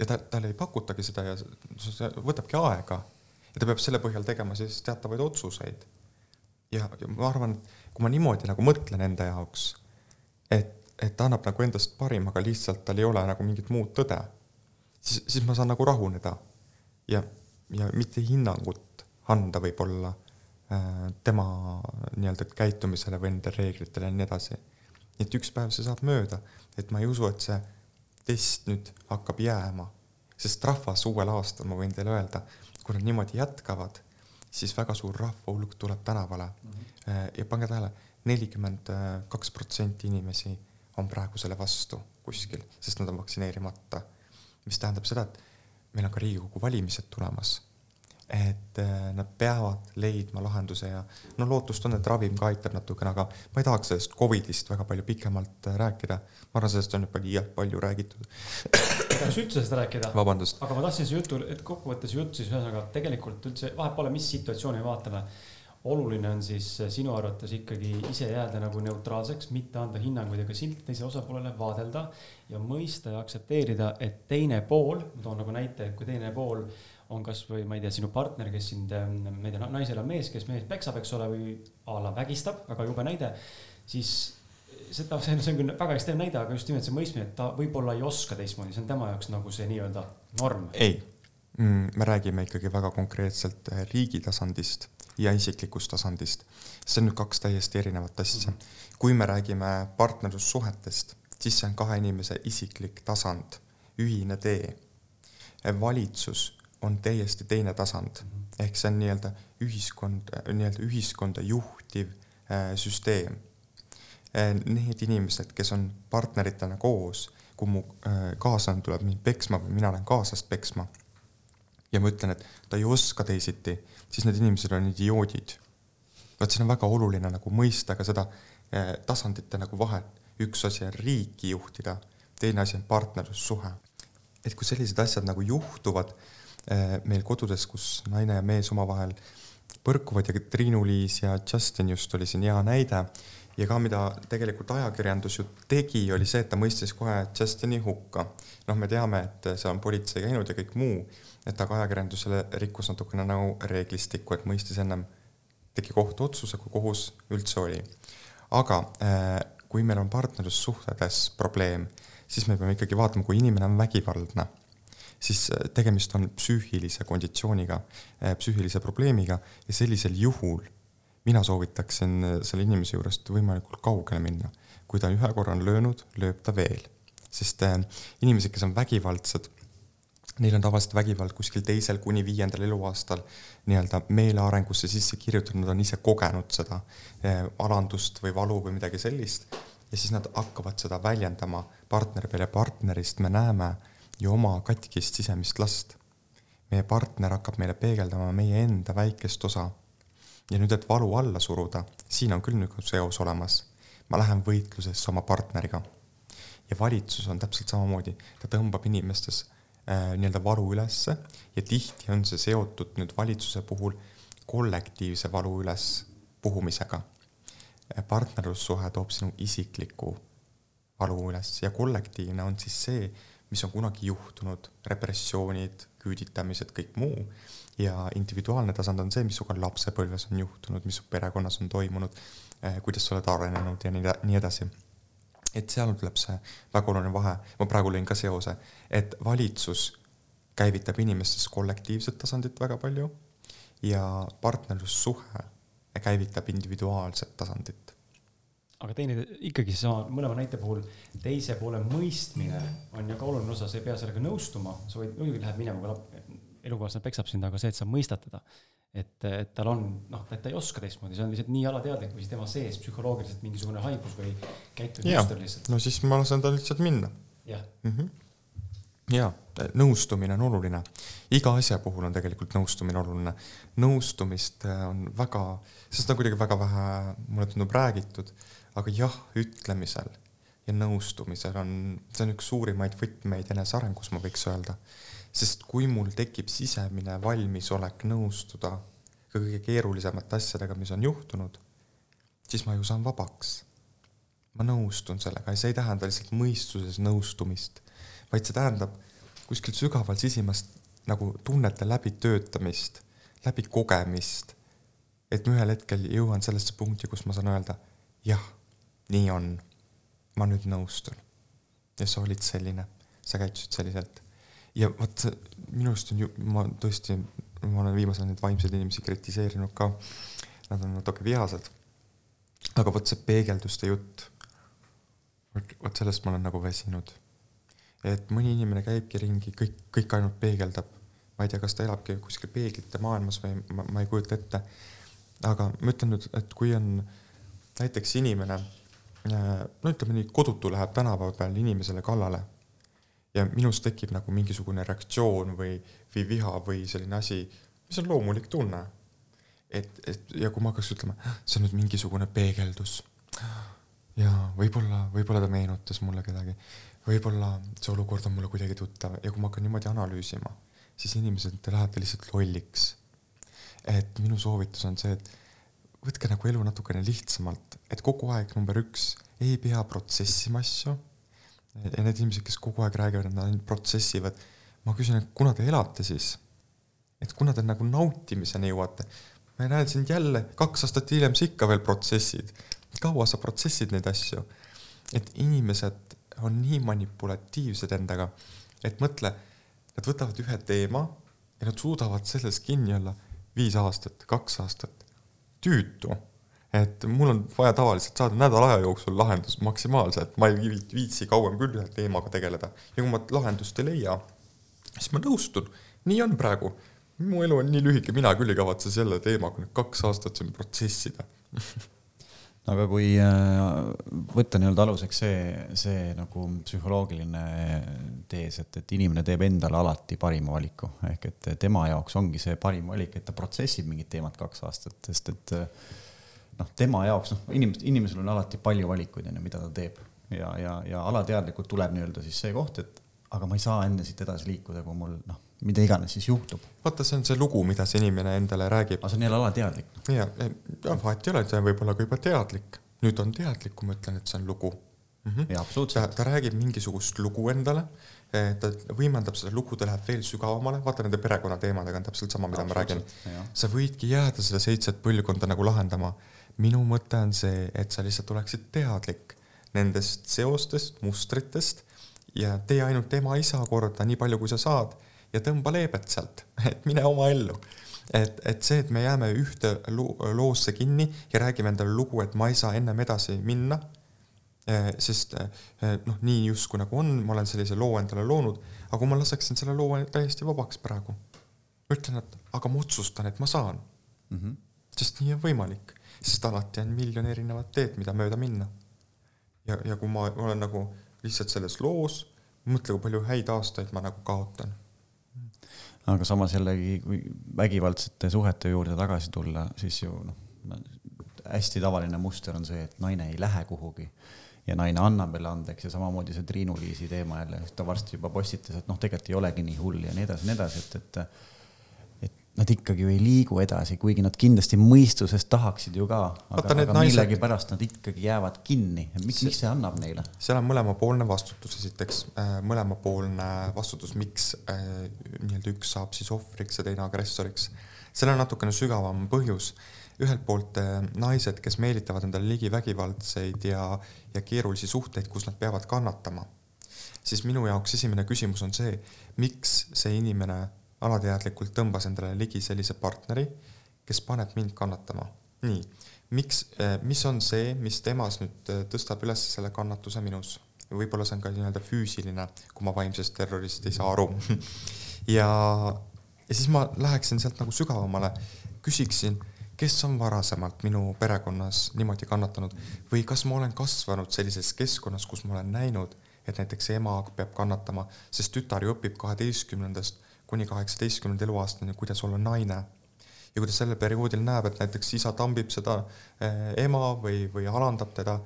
ja ta, talle ei pakutagi seda ja see võtabki aega. ja ta peab selle põhjal tegema siis teatavaid otsuseid. Ja, ja ma arvan, et kui ma niimoodi nagu mõtlen enda jaoks, et, et ta annab nagu endast parim, aga lihtsalt tal ei ole nagu mingit muud tõde siis, siis ma saan nagu rahuneda. Ja, ja mitte hinnangut anda võib-olla äh, tema nii-öelda käitumisele või nendele reeglitele ja nii edasi. et üks päev see saab mööda, et ma ei usu, et see test nüüd hakkab jääma, sest rahvas uuel aastal, ma võin teile öelda, kui nad niimoodi jätkavad, siis väga suur rahva hulk tuleb tänavale mm. -hmm. ja pange tähele, nelikümmend kaks protsenti inimesi on praegu selle vastu kuskil, sest nad on vaktsineerimata mis tähendab seda, et meil on ka Riigikogu valimised tulemas. Et äh, nad peavad leidma lahenduse ja no lootust on, et ravim ka aitab natukene, aga ma ei tahaks sellest Covidist väga palju pikemalt äh, rääkida. ma arvan, sellest on juba liialt palju räägitud. tahaks üldse sellest rääkida. aga ma tahtsin see jutu, et kokkuvõttes jutt siis ühesõnaga tegelikult üldse vahet pole, mis situatsiooni me vaatame oluline on siis sinu arvates ikkagi ise jääda nagu neutraalseks, mitte anda hinnanguid ega silti teisele osapoolele, vaadelda ja mõista ja aktsepteerida, et teine pool, ma toon nagu näite, et kui teine pool on kasvõi, ma ei tea, sinu partner, kes sind, ma ei tea, naisel on mees, kes mees peksab, eks ole, või a la vägistab, väga jube näide, siis seda, see on, küll väga ekstreemne näide, aga just nimelt see mõistmine, et ta võib-olla ei oska teistmoodi, see on tema jaoks nagu see nii-öelda norm. ei mm,, me räägime ikkagi väga konkreetselt riigi tasandist ja isiklikust tasandist. see on nüüd kaks täiesti erinevat asja. kui me räägime partnerlussuhetest, siis see on kahe inimese isiklik tasand, ühine tee. valitsus on täiesti teine tasand, ehk see on nii-öelda ühiskond, nii-öelda ühiskonda juhtiv äh, süsteem. Äh, need inimesed, kes on partneritena koos, kui mu äh, kaaslane tuleb mind peksma või mina lähen kaaslast peksma ja ma ütlen, et ta ei oska teisiti, siis need inimesed on idioodid. vot siin on väga oluline nagu mõista ka seda eh, tasandite nagu vahet. üks asi on riiki juhtida, teine asi on partnerlussuhe. et kui sellised asjad nagu juhtuvad meil kodudes, kus naine ja mees omavahel põrkuvad ja Triinu-Liis ja Justin just oli siin hea näide ja ka mida tegelikult ajakirjandus ju tegi, oli see, et ta mõistis kohe Justini hukka. noh, me teame, et seal on politsei käinud ja kõik muu et aga ajakirjandusele rikkus natukene nagu reeglistikku, et mõistis ennem, tegi kohtuotsuse, kui kohus üldse oli. aga äh, kui meil on partnerlussuhtedes probleem, siis me peame ikkagi vaatama, kui inimene on vägivaldne, siis äh, tegemist on psüühilise konditsiooniga, äh, psüühilise probleemiga ja sellisel juhul mina soovitaksin selle inimese juurest võimalikult kaugele minna. kui ta ühe korra on löönud, lööb ta veel, sest inimesed, kes on vägivaldsed neil on tavaliselt vägivald kuskil teisel kuni viiendal eluaastal nii-öelda meelearengusse sisse kirjutatud, nad on ise kogenud seda alandust või valu või midagi sellist. ja siis nad hakkavad seda väljendama partneri peale ja partnerist me näeme ju oma katkist sisemist last. meie partner hakkab meile peegeldama meie enda väikest osa. ja nüüd, et valu alla suruda, siin on küll nagu seos olemas. ma lähen võitlusesse oma partneriga. ja valitsus on täpselt samamoodi, ta tõmbab inimestes Äh, nii-öelda varu ülesse ja tihti on see seotud nüüd valitsuse puhul kollektiivse valu üles puhumisega. Äh, partnerlussuhe toob sinu isikliku valu üles ja kollektiivne on siis see, mis on kunagi juhtunud, repressioonid, küüditamised, kõik muu. ja individuaalne tasand on see, mis sinuga lapsepõlves on juhtunud, mis su perekonnas on toimunud, äh, kuidas sa oled arenenud ja nii, nii edasi et seal tuleb see väga oluline vahe, ma praegu lõin ka seose, et valitsus käivitab inimestes kollektiivset tasandit väga palju ja partnerlussuhe käivitab individuaalset tasandit. Aga teine, ikkagi seesama mõlema näite puhul, teise poole mõistmine on ju ka oluline osa, sa ei pea sellega nõustuma, sa võid, muidugi lähed minema, kui elukaaslane peksab sind, aga see, et sa mõistad teda et, et tal on noh, et ta ei oska teistmoodi, see on lihtsalt nii alateadlik või siis tema sees psühholoogiliselt mingisugune haigus või käitumismuster lihtsalt. no siis ma lasen tal lihtsalt minna. jah mm -hmm. ja nõustumine on oluline, iga asja puhul on tegelikult nõustumine oluline. nõustumist äh, on väga, sellest on kuidagi väga vähe, mulle tundub, räägitud, aga jah, ütlemisel ja nõustumisel on, see on üks suurimaid võtmeid enesearengus, ma võiks öelda sest kui mul tekib sisemine valmisolek nõustuda ka kõige keerulisemate asjadega, mis on juhtunud, siis ma ju saan vabaks. ma nõustun sellega ja see ei tähenda lihtsalt mõistuses nõustumist, vaid see tähendab kuskilt sügaval sisimast nagu tunnete läbitöötamist, läbi kogemist. et ma ühel hetkel jõuan sellesse punkti, kus ma saan öelda jah, nii on. ma nüüd nõustun. ja sa olid selline, sa käitusid selliselt ja vot minu arust on ju, ma tõesti, ma olen viimasel ajal neid vaimseid inimesi kritiseerinud ka. Nad on natuke vihased. aga vot see peegelduste jutt. vot sellest ma olen nagu väsinud. et mõni inimene käibki ringi, kõik, kõik ainult peegeldab. ma ei tea, kas ta elabki kuskil peeglite maailmas või ma, ma ei kujuta ette. aga ma ütlen nüüd, et kui on näiteks inimene, no ütleme nii, kodutu läheb tänava peal inimesele kallale ja minus tekib nagu mingisugune reaktsioon või, või viha või selline asi, mis on loomulik tunne. et, et ja kui ma hakkaks ütlema, see on nüüd mingisugune peegeldus. ja võib-olla, võib-olla ta meenutas mulle kedagi, võib-olla see olukord on mulle kuidagi tuttav ja kui ma hakkan niimoodi analüüsima, siis inimesed, te lähete lihtsalt lolliks. et minu soovitus on see, et võtke nagu elu natukene lihtsamalt, et kogu aeg number üks ei pea protsessima asju ja need inimesed, kes kogu aeg räägivad, et nad ainult protsessivad, ma küsin, et kuna te elate siis? et kuna te nagu nautimiseni jõuate? ma näen sind jälle, kaks aastat hiljem sa ikka veel protsessid. kaua sa protsessid neid asju? et inimesed on nii manipulatiivsed endaga, et mõtle, nad võtavad ühe teema ja nad suudavad selles kinni olla viis aastat, kaks aastat. Tüütu. Et mul on vaja tavaliselt saada nädala aja jooksul lahendus maksimaalselt, ma ei viitsi kauem küll ühe teemaga tegeleda. Ja kui ma lahendust ei leia, siis ma nõustun, nii on praegu. mu elu on nii lühike, mina küll ei kavatse selle teemaga nüüd kaks aastat siin protsessida aga kui äh, võtta nii-öelda aluseks see, see nagu psühholoogiline tees, et, et inimene teeb endale alati parima valiku, ehk et tema jaoks ongi see parim valik, et ta protsessib mingit teemat kaks aastat, sest et noh, tema jaoks noh, inimesed, inimesel on alati palju valikuid, on ju, mida ta teeb. Ja, ja, ja alateadlikult tuleb nii-öelda siis see koht, et aga ma ei saa enne siit edasi liikuda, kui mul noh, mida iganes siis juhtub. vaata, see on see lugu, mida see inimene endale räägib. aga see on jälle alateadlik. ja, ja vahet ei ole, see võib olla ka juba teadlik. nüüd on teadlik, kui ma ütlen, et see on lugu mm. -hmm. jaa, absoluutselt. ta räägib mingisugust lugu endale, ta võimendab seda lugu, ta läheb veel sügavamale, vaata nende perekonnateemadega on täpselt sama, mida ma räägin. sa võidki jääda seda seitset põlvkonda nagu lahendama minu mõte on see, et sa lihtsalt oleksid teadlik nendest seostest, mustritest ja tee ainult ema isa korda nii palju, kui sa saad ja tõmba leebet sealt, et mine oma ellu. et, et see, et me jääme ühte loosse kinni ja räägime endale lugu, et ma ei saa ennem edasi minna, eh, sest eh, noh, nii justkui nagu on, ma olen sellise loo endale loonud, aga kui ma laseksin selle loo täiesti vabaks praegu, ütlen, et aga ma otsustan, et ma saan mm. -hmm. sest nii on võimalik sest alati on miljon erinevat teed, mida mööda minna. ja, ja kui ma olen nagu lihtsalt selles loos, mõtle, kui palju häid aastaid ma nagu kaotan. Aga samas jällegi, kui vägivaldsete suhete juurde tagasi tulla, siis ju noh, hästi tavaline muster on see, et naine ei lähe kuhugi ja naine annab jälle andeks ja samamoodi see Triinu-Liisi teema jälle, ta varsti juba postitas, et noh, tegelikult ei olegi nii hull ja nii edasi, nii edasi, et, et nad ikkagi ju ei liigu edasi, kuigi nad kindlasti mõistuses tahaksid ju ka, aga, aga millegipärast nad ikkagi jäävad kinni. miks, miks see annab neile? seal on mõlemapoolne vastutus, esiteks äh, mõlemapoolne vastutus, miks äh, nii-öelda üks saab siis ohvriks ja teine agressoriks. seal on natukene sügavam põhjus. ühelt poolt äh, naised, kes meelitavad endale ligi vägivaldseid ja, ja keerulisi suhteid, kus nad peavad kannatama, siis minu jaoks esimene küsimus on see, miks see inimene alateadlikult tõmbas endale ligi sellise partneri, kes paneb mind kannatama. nii, miks, eh, mis on see, mis temas nüüd eh, tõstab üles selle kannatuse minus? võib-olla see on ka nii-öelda füüsiline, kui ma vaimsest terrorist ei saa aru ja, ja siis ma läheksin sealt nagu sügavamale, küsiksin, kes on varasemalt minu perekonnas niimoodi kannatanud või kas ma olen kasvanud sellises keskkonnas, kus ma olen näinud, et näiteks ema peab kannatama, sest tütar ju õpib kaheteistkümnendast kuni kaheksateistkümnenda eluaastani, kuidas olla naine. ja kui ta sellel perioodil näeb, et näiteks isa tambib seda eh, ema või, või alandab teda,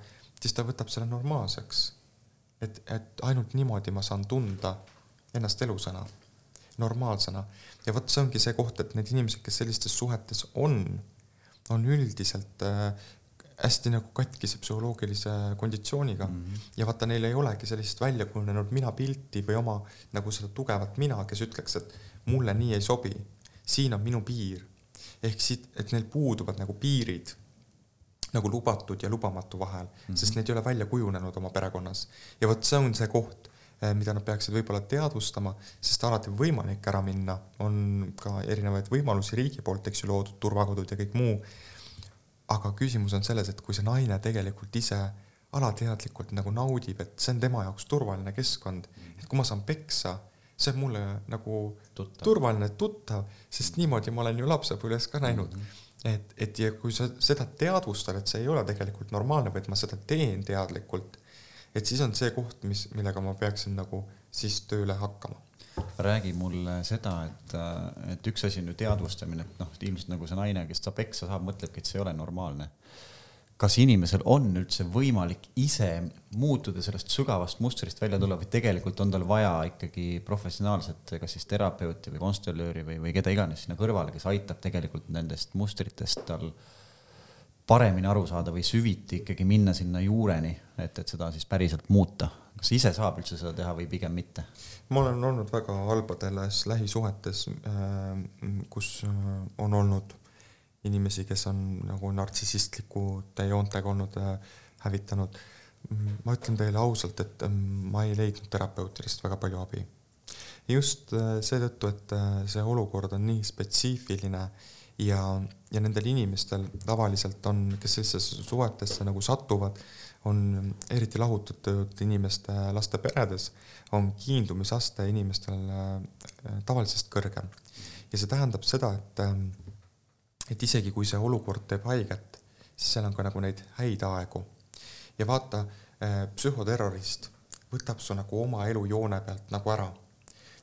siis ta võtab selle normaalseks. et, et ainult niimoodi ma saan tunda ennast elusana. normaalsena. ja vot see ongi see koht, et need inimesed, kes sellistes suhetes on, on üldiselt äh, hästi nagu katkise psühholoogilise konditsiooniga mm -hmm. ja vaata, neil ei olegi sellist välja kujunenud minapilti või oma nagu seda tugevat mina, kes ütleks, et mulle nii ei sobi, siin on minu piir. ehk siit, et neil puuduvad nagu piirid nagu lubatud ja lubamatu vahel mm, -hmm. sest need ei ole välja kujunenud oma perekonnas. ja vot see on see koht, eh, mida nad peaksid võib-olla teadvustama, sest alati võimalik ära minna, on ka erinevaid võimalusi riigi poolt, eks ju, loodud turvakodud ja kõik muu aga küsimus on selles, et kui see naine tegelikult ise alateadlikult nagu naudib, et see on tema jaoks turvaline keskkond, et kui ma saan peksa, see on mulle nagu tuttav. turvaline, tuttav, sest niimoodi ma olen ju lapsepõlves ka näinud mm. -hmm. et, et ja kui sa seda teadvustad, et see ei ole tegelikult normaalne, vaid ma seda teen teadlikult, et siis on see koht, mis, millega ma peaksin nagu siis tööle hakkama räägi mulle seda, et, et üks asi on ju teadvustamine, et noh, ilmselt nagu see naine, kes ta peksa saab, mõtlebki, et see ei ole normaalne. kas inimesel on üldse võimalik ise muutuda sellest sügavast mustrist välja tulla või tegelikult on tal vaja ikkagi professionaalset, kas siis terapeuti või konstellööri või, või keda iganes sinna kõrvale, kes aitab tegelikult nendest mustritest tal paremini aru saada või süviti ikkagi minna sinna juureni, et, et seda siis päriselt muuta. Kas ise saab üldse seda teha või pigem mitte? ma olen olnud väga halbades lähisuhetes, äh, kus äh, on olnud inimesi, kes on nagu nartsissistlikute joontega olnud äh, hävitanud. ma ütlen teile ausalt, et ma ei leidnud terapeutidest väga palju abi. just seetõttu, et see olukord on nii spetsiifiline ja, ja nendel inimestel tavaliselt on, kes sellisesse suhetesse nagu satuvad, on eriti lahutatud inimeste laste peredes on kiindumisaste inimestel äh, tavalisest kõrgem. ja see tähendab seda, et, ähm, et isegi kui see olukord teeb haiget, siis seal on ka nagu neid häid aegu. ja vaata, äh, psühhoterrorist võtab su nagu oma elujoone pealt nagu ära.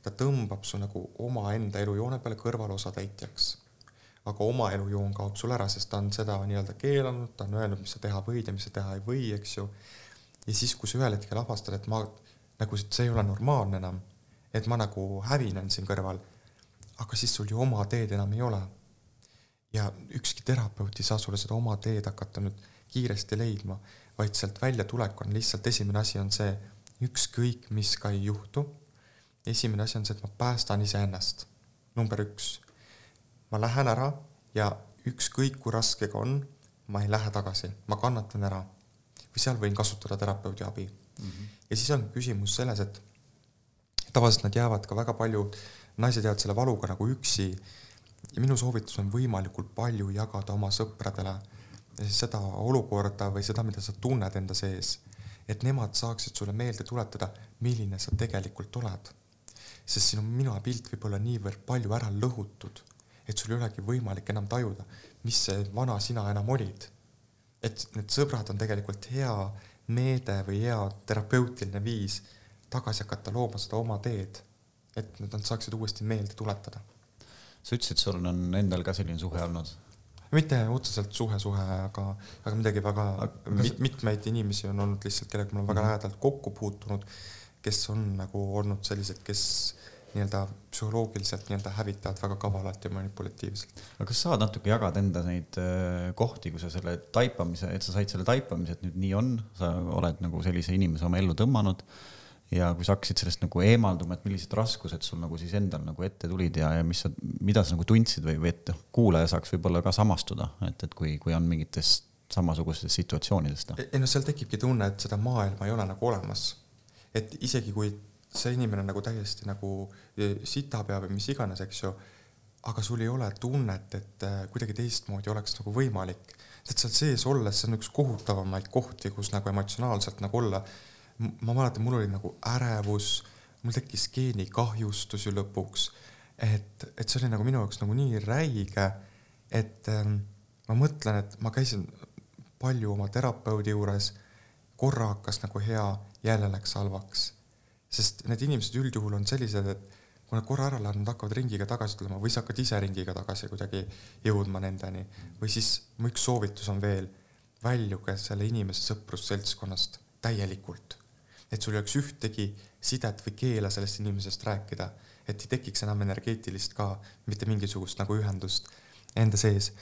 ta tõmbab su nagu omaenda elujoone peale kõrvalosatäitjaks. Aga oma elujoon kaob sul ära, sest ta on seda nii-öelda keelanud, ta on öelnud, mis sa teha võid ja mis sa teha ei või, eks ju. ja siis, kui sa ühel hetkel avastad, et ma nagu see ei ole normaalne enam, et ma nagu hävinen siin kõrval. aga siis sul ju oma teed enam ei ole. ja ükski terapeut ei saa sulle seda oma teed hakata nüüd kiiresti leidma, vaid sealt väljatulek on lihtsalt esimene asi on see, ükskõik mis ka ei juhtu. esimene asi on see, et ma päästan iseennast. number üks, ma lähen ära ja ükskõik kui raske ka on, ma ei lähe tagasi, ma kannatan ära. või seal võin kasutada terapeudi abi mm. -hmm. ja siis on küsimus selles, et tavaliselt nad jäävad ka väga palju, naised jäävad selle valuga nagu üksi. ja minu soovitus on võimalikult palju jagada oma sõpradele seda olukorda või seda, mida sa tunned enda sees. et nemad saaksid sulle meelde tuletada, milline sa tegelikult oled. sest sinu minapilt võib olla niivõrd palju ära lõhutud, et sul ei olegi võimalik enam tajuda, mis see vana sina enam olid. et need sõbrad on tegelikult hea meede või hea terapeutiline viis tagasi hakata looma seda oma teed, et nad saaksid uuesti meelde tuletada. sa ütlesid, sul on endal ka selline suhe olnud? mitte otseselt suhe-suhe, aga, aga midagi väga aga mit, mitmeid inimesi on olnud lihtsalt, kellega ma olen väga mhm. lähedalt kokku puutunud, kes on nagu olnud sellised, kes nii-öelda psühholoogiliselt nii-öelda hävitavad väga kavalalt ja manipulatiivselt. aga kas saad natuke jagada enda neid äh, kohti, kui sa selle taipamise, et sa said selle taipamise, et nüüd nii on, sa oled nagu sellise inimese oma ellu tõmmanud ja kui sa hakkasid sellest nagu eemalduma, et millised raskused sul nagu siis endal nagu ette tulid ja, ja mis sa, mida sa nagu tundsid või, või et noh, kuulaja saaks võib-olla ka samastuda, et, et kui, kui on mingitest samasugustest situatsioonidest no.. ei no seal tekibki tunne, et seda maailma ei ole nagu olemas. et isegi kui see inimene nagu täiesti nagu e, sitapea või mis iganes, eks ju, aga sul ei ole tunnet, et e, kuidagi teistmoodi oleks nagu võimalik. et seal sees olles, see on üks kohutavamaid kohti, kus nagu emotsionaalselt nagu olla. ma mäletan, mul oli nagu ärevus, mul tekkis geenikahjustus ju lõpuks, et, et see oli nagu minu jaoks nagu nii räige, et ähm, ma mõtlen, et ma käisin palju oma terapeudi juures, korra hakkas nagu hea, jälle läks halvaks sest need inimesed üldjuhul on sellised, et kui nad korra ära lähevad, nad hakkavad ringiga tagasi tulema või sa hakkad ise ringiga tagasi kuidagi jõudma nendeni. või siis mu üks soovitus on veel, väljuge selle inimese sõprusseltskonnast täielikult. et sul ei oleks ühtegi sidet või keela sellest inimesest rääkida. et ei tekiks enam energeetilist ka mitte mingisugust nagu ühendust enda sees.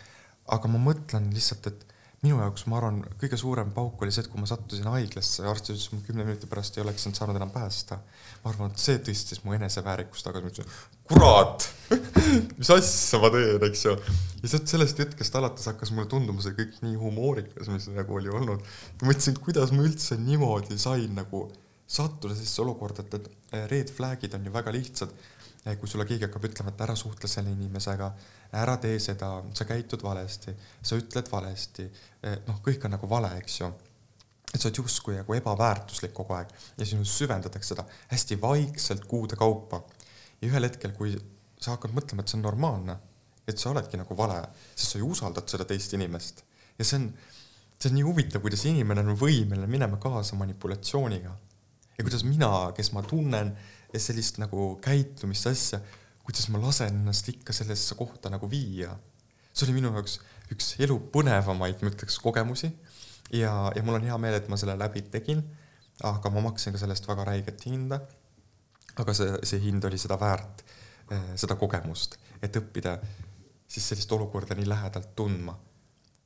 aga ma mõtlen lihtsalt, et minu jaoks, ma arvan, kõige suurem pauk oli see, et kui ma sattusin haiglasse arst ütles, et ma kümne minuti pärast ei oleks saanud enam päästa. ma arvan, et see tõstis mu eneseväärikust tagasi, ma ütlesin, kurat mis asja ma teen, eks ju. ja sealt sellest hetkest alates hakkas mulle tunduma see kõik nii humoorikas, mis nagu oli olnud. ma mõtlesin, kuidas ma üldse niimoodi sain nagu sattuda sellisesse olukorda, et, et red flag'id on ju väga lihtsad kui sulle keegi hakkab ütlema, et ära suhtle selle inimesega, ära tee seda, sa käitud valesti, sa ütled valesti, eh, noh, kõik on nagu vale, eks ju. et sa oled justkui nagu ebaväärtuslik kogu aeg ja sinus süvendatakse seda hästi vaikselt kuude kaupa. ja ühel hetkel, kui sa hakkad mõtlema, et see on normaalne, et sa oledki nagu vale, sest sa ju usaldad seda teist inimest ja see on, see on nii huvitav, kuidas inimene on võimeline minema kaasa manipulatsiooniga ja kuidas mina, kes ma tunnen sellist nagu käitumist, asja, kuidas ma lasen ennast ikka sellesse kohta nagu viia. see oli minu jaoks üks elu põnevamaid, ma ütleks, kogemusi ja, ja mul on hea meel, et ma selle läbi tegin, aga ma maksin ka sellest väga räiget hinda. aga see, see hind oli seda väärt, eh, seda kogemust, et õppida siis sellist olukorda nii lähedalt tundma.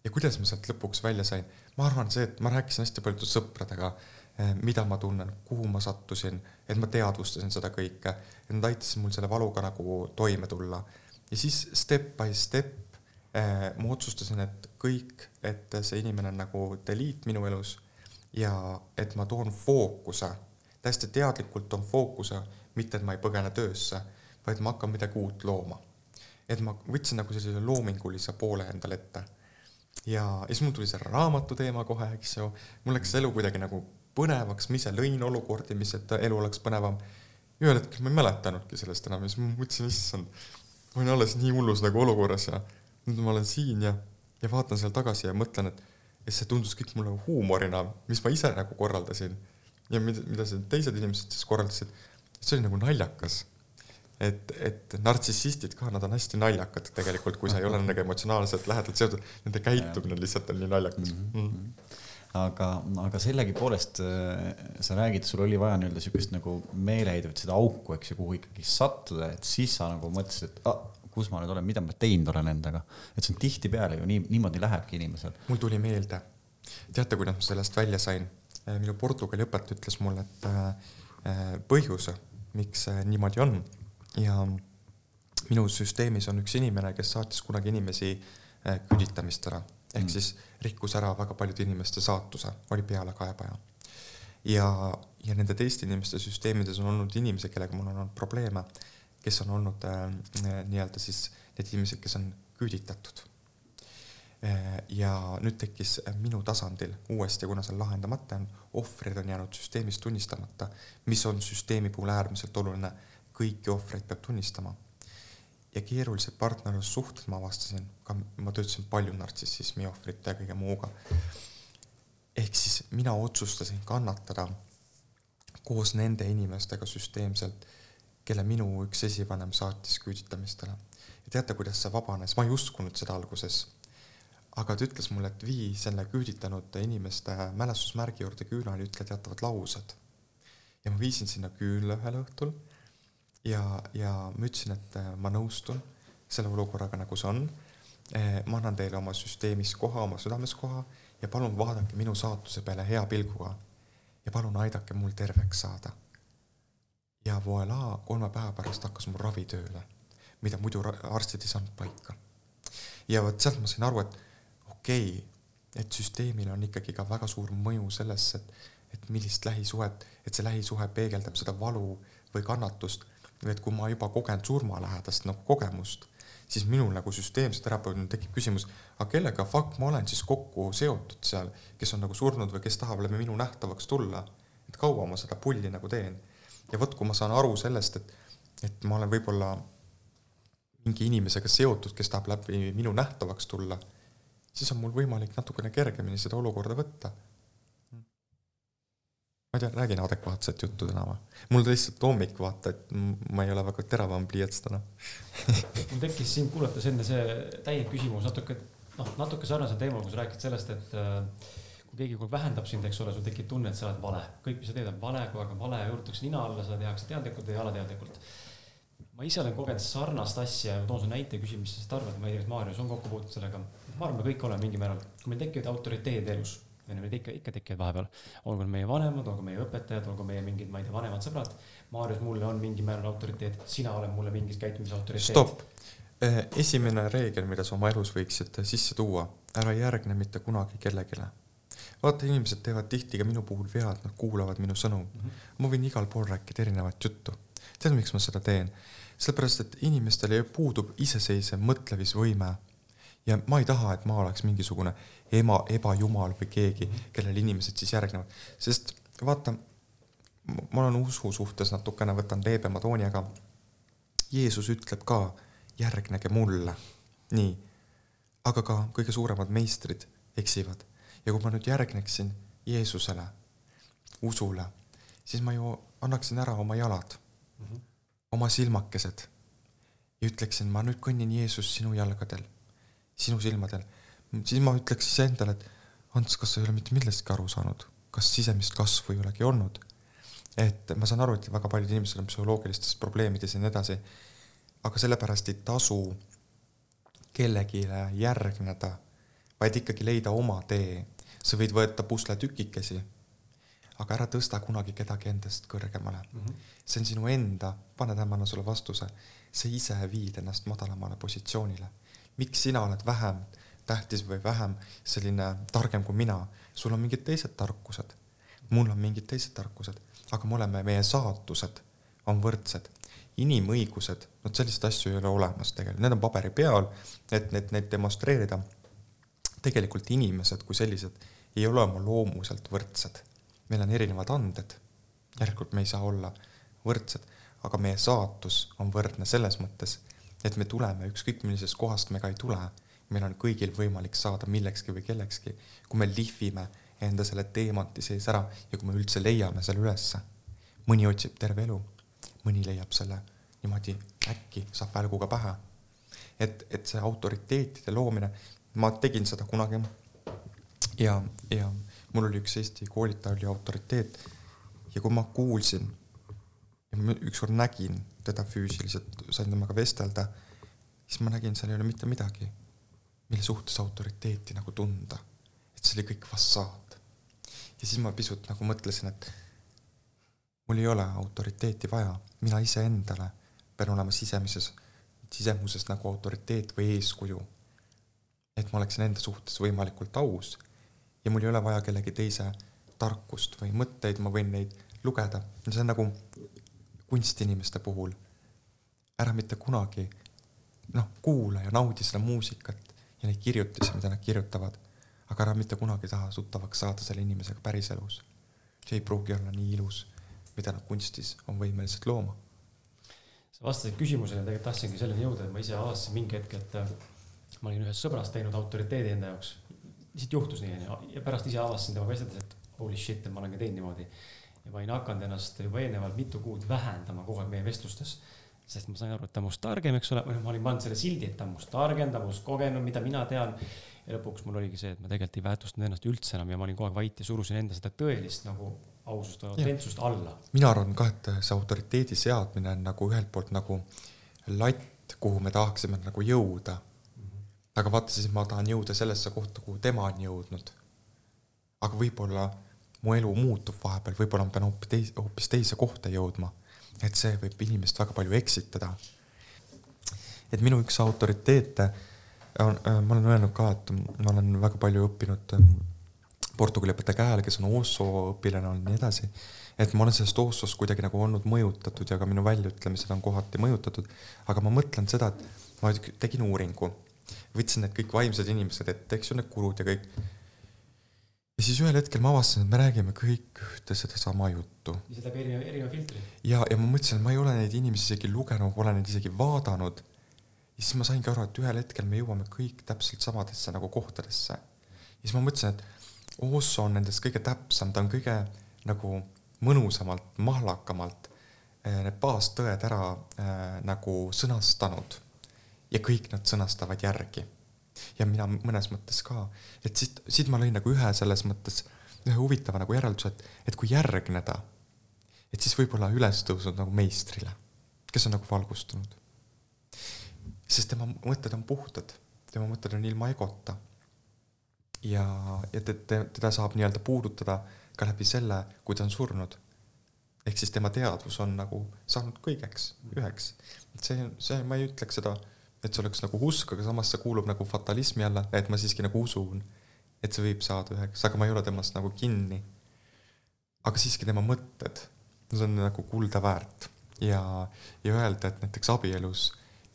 ja kuidas ma sealt lõpuks välja sain, ma arvan, see, et ma rääkisin hästi paljude sõpradega mida ma tunnen, kuhu ma sattusin, et ma teadvustasin seda kõike, et nad aitasid mul selle valuga nagu toime tulla. ja siis step by step eh, ma otsustasin, et kõik, et see inimene on nagu delete minu elus ja et ma toon fookuse, täiesti teadlikult toon fookuse, mitte et ma ei põgene töösse, vaid ma hakkan midagi uut looma. et ma võtsin nagu sellise loomingulise poole endale ette. ja, ja siis mul tuli see raamatu teema kohe, eks ju, mul läks elu kuidagi nagu põnevaks, ma ise lõin olukordi, mis, et elu oleks põnevam. ühel hetkel ma ei mäletanudki sellest enam ja siis ma mõtlesin, issand, ma olin alles nii hullus nagu olukorras ja nüüd ma olen siin ja, ja vaatan seal tagasi ja mõtlen, et, et see tundus kõik mulle huumorina, mis ma ise nagu korraldasin. Ja mida, mida see teised inimesed siis korraldasid, see oli nagu naljakas. Et, et nartsissistid ka, nad on hästi naljakad tegelikult, kui sa ei ole nendega emotsionaalselt lähedalt seotud, nende käitumine lihtsalt on nii naljakas. Mm. -hmm aga, aga sellegipoolest äh, sa räägid, sul oli vaja nii-öelda sihukest nagu meeleheidet, seda auku, eks ju, kuhu ikkagi sattuda, et siis sa nagu mõtlesid, et ah, kus ma nüüd olen, mida ma teinud olen endaga. et see on tihtipeale ju nii, niimoodi lähebki inimesel. mul tuli meelde, teate, kuidas ma sellest välja sain? Äh, minu Portugali õpetaja ütles mulle, et äh, põhjus, miks see niimoodi on ja minu süsteemis on üks inimene, kes saatis kunagi inimesi küüditamist ära ehk mm. siis rikkus ära väga paljude inimeste saatuse, oli pealekaebaja. ja, ja nende teiste inimeste süsteemides on olnud inimesi, kellega mul on olnud probleeme, kes on olnud äh, nii-öelda siis need inimesed, kes on küüditatud äh,. ja nüüd tekkis minu tasandil uuesti, kuna see on lahendamata, on ohvrid on jäänud süsteemis tunnistamata, mis on süsteemi puhul äärmiselt oluline, kõiki ohvreid peab tunnistama ja keerulised partnerlussuhted ma avastasin, ka ma töötasin palju nartsissismi ohvrite ja kõige muuga. ehk siis mina otsustasin kannatada koos nende inimestega süsteemselt, kelle minu üks esivanem saatis küüditamistele. ja teate, kuidas see vabanes, ma ei uskunud seda alguses. aga ta ütles mulle, et vii selle küüditanud inimeste mälestusmärgi juurde küünali, ütle teatavad laused. ja ma viisin sinna küünla ühel õhtul ja, ja ma ütlesin, et ma nõustun selle olukorraga, nagu see on. Äh, ma annan teile oma süsteemis koha, oma südames koha ja palun vaadake minu saatuse peale hea pilguga. ja palun aidake mul terveks saada. ja voilà, kolme päeva pärast hakkas mul ravi tööle, mida muidu arstid ei saanud paika. ja vot sealt ma sain aru, et okei okay,, et süsteemil on ikkagi ka väga suur mõju sellesse, et, et millist lähisuhet, et see lähisuhe peegeldab seda valu või kannatust et kui ma juba kogen surmalähedast nagu kogemust, siis minul nagu süsteemse terapeudina tekib küsimus, aga kellega fuck ma olen siis kokku seotud seal, kes on nagu surnud või kes tahab läbi minu nähtavaks tulla. et kaua ma seda pulli nagu teen. ja vot, kui ma saan aru sellest, et, et ma olen võib-olla mingi inimesega seotud, kes tahab läbi minu nähtavaks tulla, siis on mul võimalik natukene kergemini seda olukorda võtta ma ei tea, räägin adekvaatset juttu täna või? mul lihtsalt hommik, vaata, et ma ei ole väga teravam pliiats täna mul tekkis sind kuulates enne see täielik küsimus natuke, noh, natuke sarnasel teemal, kui sa rääkisid sellest, et äh, kui keegi kogu aeg vähendab sind, eks ole, sul tekib tunne, et sa oled vale. kõik, mis sa teed, on vale, kogu aeg on vale, juurdutakse nina alla, seda tehakse teadlikult või alateadlikult. ma ise olen kogenud sarnast asja, toon sulle näite, küsi, mis sa sellest arvad, ma ei tea, kas Maarjus on kokku puutunud sellega. ma arvan, me kõik oleme mingil määral, kui meil tekivad autoriteedid elus, meil ikka, ikka tekivad vahepeal, olgu meie vanemad, olgu meie õpetajad, olgu meie mingid, ma ei tea, vanemad sõbrad. Maarjus mulle on mingil määral autoriteet, sina oled mulle mingis käitumises autoriteet. stopp, eh, esimene reegel, mida sa oma elus võiksid sisse tuua, ära järgne mitte kunagi kellelegi vaata, inimesed teevad tihti ka minu puhul vead, nad kuulavad minu sõnu mm. -hmm. ma võin igal pool rääkida erinevat juttu. tead, miks ma seda teen? sellepärast, et inimestel puudub iseseisev mõtlemisvõime. ja ma ei taha, et ma oleks mingisugune ema, ebajumal või keegi, kellele inimesed siis järgnevad, sest vaata, ma olen usu suhtes natukene, võtan leebema tooni, aga Jeesus ütleb ka, järgnege mulle. nii, aga ka kõige suuremad meistrid eksivad ja kui ma nüüd järgneksin Jeesusele, usule, siis ma ju annaksin ära oma jalad mm, -hmm. oma silmakesed ja ütleksin, ma nüüd kõnnin Jeesus sinu jalgadel, sinu silmadel. Siis ma ütleks iseendale, et Ants, kas sa ei ole mitte millestki aru saanud, kas sisemist kasvu ei olegi olnud? et ma saan aru, et väga paljud inimesed on psühholoogilistes probleemides ja nii edasi, aga sellepärast ei tasu kellelegi järgneda, vaid ikkagi leida oma tee sa võid võtta pusletükikesi, aga ära tõsta kunagi kedagi endast kõrgemale mm. -hmm. see on sinu enda, pane tähele, sulle vastuse, sa ise viid ennast madalamale positsioonile. miks sina oled vähem tähtis või vähem selline targem kui mina, sul on mingid teised tarkused, mul on mingid teised tarkused, aga me oleme, meie saatused on võrdsed. Inimõigused, vot selliseid asju ei ole olemas tegelikult, need on paberi peal, et need, neid demonstreerida. tegelikult inimesed kui sellised ei ole oma loomuselt võrdsed. meil on erinevad anded, järelikult me ei saa olla võrdsed, aga meie saatus on võrdne selles mõttes, et me tuleme, ükskõik millisest kohast me ka ei tule, meil on kõigil võimalik saada millekski või kellekski, kui me lihvime enda selle teemanti sees ära ja kui me üldse leiame selle ülesse. mõni otsib terve elu, mõni leiab selle niimoodi äkki, saab välguga pähe. et, et see autoriteetide loomine, ma tegin seda kunagi ja, ja mul oli üks Eesti koolitaja oli autoriteet ja kui ma kuulsin ja ma ükskord nägin teda füüsiliselt, sain temaga vestelda, siis ma nägin, seal ei ole mitte midagi, mille suhtes autoriteeti nagu tunda. et see oli kõik fassaad. ja siis ma pisut nagu mõtlesin, et mul ei ole autoriteeti vaja, mina iseendale pean olema sisemises, sisemuses nagu autoriteet või eeskuju. et ma oleksin enda suhtes võimalikult aus ja mul ei ole vaja kellegi teise tarkust või mõtteid, ma võin neid lugeda. see on nagu kunstinimeste puhul. ära mitte kunagi noh, kuula ja naudi seda muusikat ja neid kirjutisi, mida nad kirjutavad, aga ära mitte kunagi taha tuttavaks saada selle inimesega päriselus. see ei pruugi olla nii ilus, mida nad kunstis on võimelised looma. sa vastasid küsimusele, tegelikult tahtsingi selleni jõuda, et ma ise avastasin mingi hetk, et äh, ma olin ühest sõbrast teinud autoriteedi enda jaoks lihtsalt juhtus nii, onju. ja pärast ise avastasin temaga vesteldes, et holy shit, et ma olen ka teinud niimoodi. ja ma olin hakanud ennast juba eelnevalt mitu kuud vähendama kogu aeg meie vestlustes. Sest ma sain aru, et ta on must targem, eks ole, või noh, ma olin pannud selle sildi, et ta on must targem, ta on must kogenud, mida mina tean. ja lõpuks mul oligi see, et ma tegelikult ei väärtustanud ennast üldse enam ja ma olin kogu aeg vait ja surusin enda seda tõelist nagu ausust või autentsust alla. mina arvan ka, et see autoriteedi seadmine on nagu ühelt poolt nagu latt, kuhu me tahaksime nagu jõuda aga vaata, siis ma tahan jõuda sellesse kohta, kuhu tema on jõudnud. aga võib-olla mu elu muutub vahepeal, võib-olla ma pean hoopis teise, hoopis teise kohta jõudma. Et see võib inimest väga palju eksitada. et minu üks autoriteete on, äh, ma olen öelnud ka, et ma olen väga palju õppinud ähm, portugali õpetaja käel, kes on Osso õpilane olnud ja nii edasi. et ma olen sellest Ossost kuidagi nagu olnud mõjutatud ja ka minu väljaütlemised on kohati mõjutatud. aga ma mõtlen seda, et ma tegin uuringu võtsin need kõik vaimsed inimesed ette, eks ju, need gurud ja kõik. Ja siis ühel hetkel ma avastasin, et me räägime kõik ühte sedasama juttu. lihtsalt läbi erineva, erineva filtri. ja, ja ma mõtlesin, et ma ei ole neid inimesi isegi lugenud, pole neid isegi vaadanud. ja siis ma saingi aru, et ühel hetkel me jõuame kõik täpselt samadesse nagu kohtadesse. ja siis ma mõtlesin, et Osso on nendest kõige täpsem, ta on kõige nagu mõnusamalt, mahlakamalt eh, need baastõed ära äh, nagu sõnastanud ja kõik nad sõnastavad järgi. Ja mina mõnes mõttes ka, et siit, siit ma lõin nagu ühe selles mõttes, ühe huvitava nagu järelduse, et, et kui järgneda, et siis võib-olla üles tõusnud nagu meistrile. kes on nagu valgustunud. sest tema mõtted on puhtad, tema mõtted on ilma egota. ja, ja teda, saab nii-öelda puudutada ka läbi selle, kui ta on surnud. ehk siis tema teadvus on nagu saanud kõigeks, üheks. see, see, ma ei ütleks seda, et see oleks nagu usk, aga samas see kuulub nagu fatalismi alla, et ma siiski nagu usun, et see võib saada üheks, aga ma ei ole temast nagu kinni. aga siiski tema mõtted, see on nagu kulda väärt ja, ja öelda, et näiteks abielus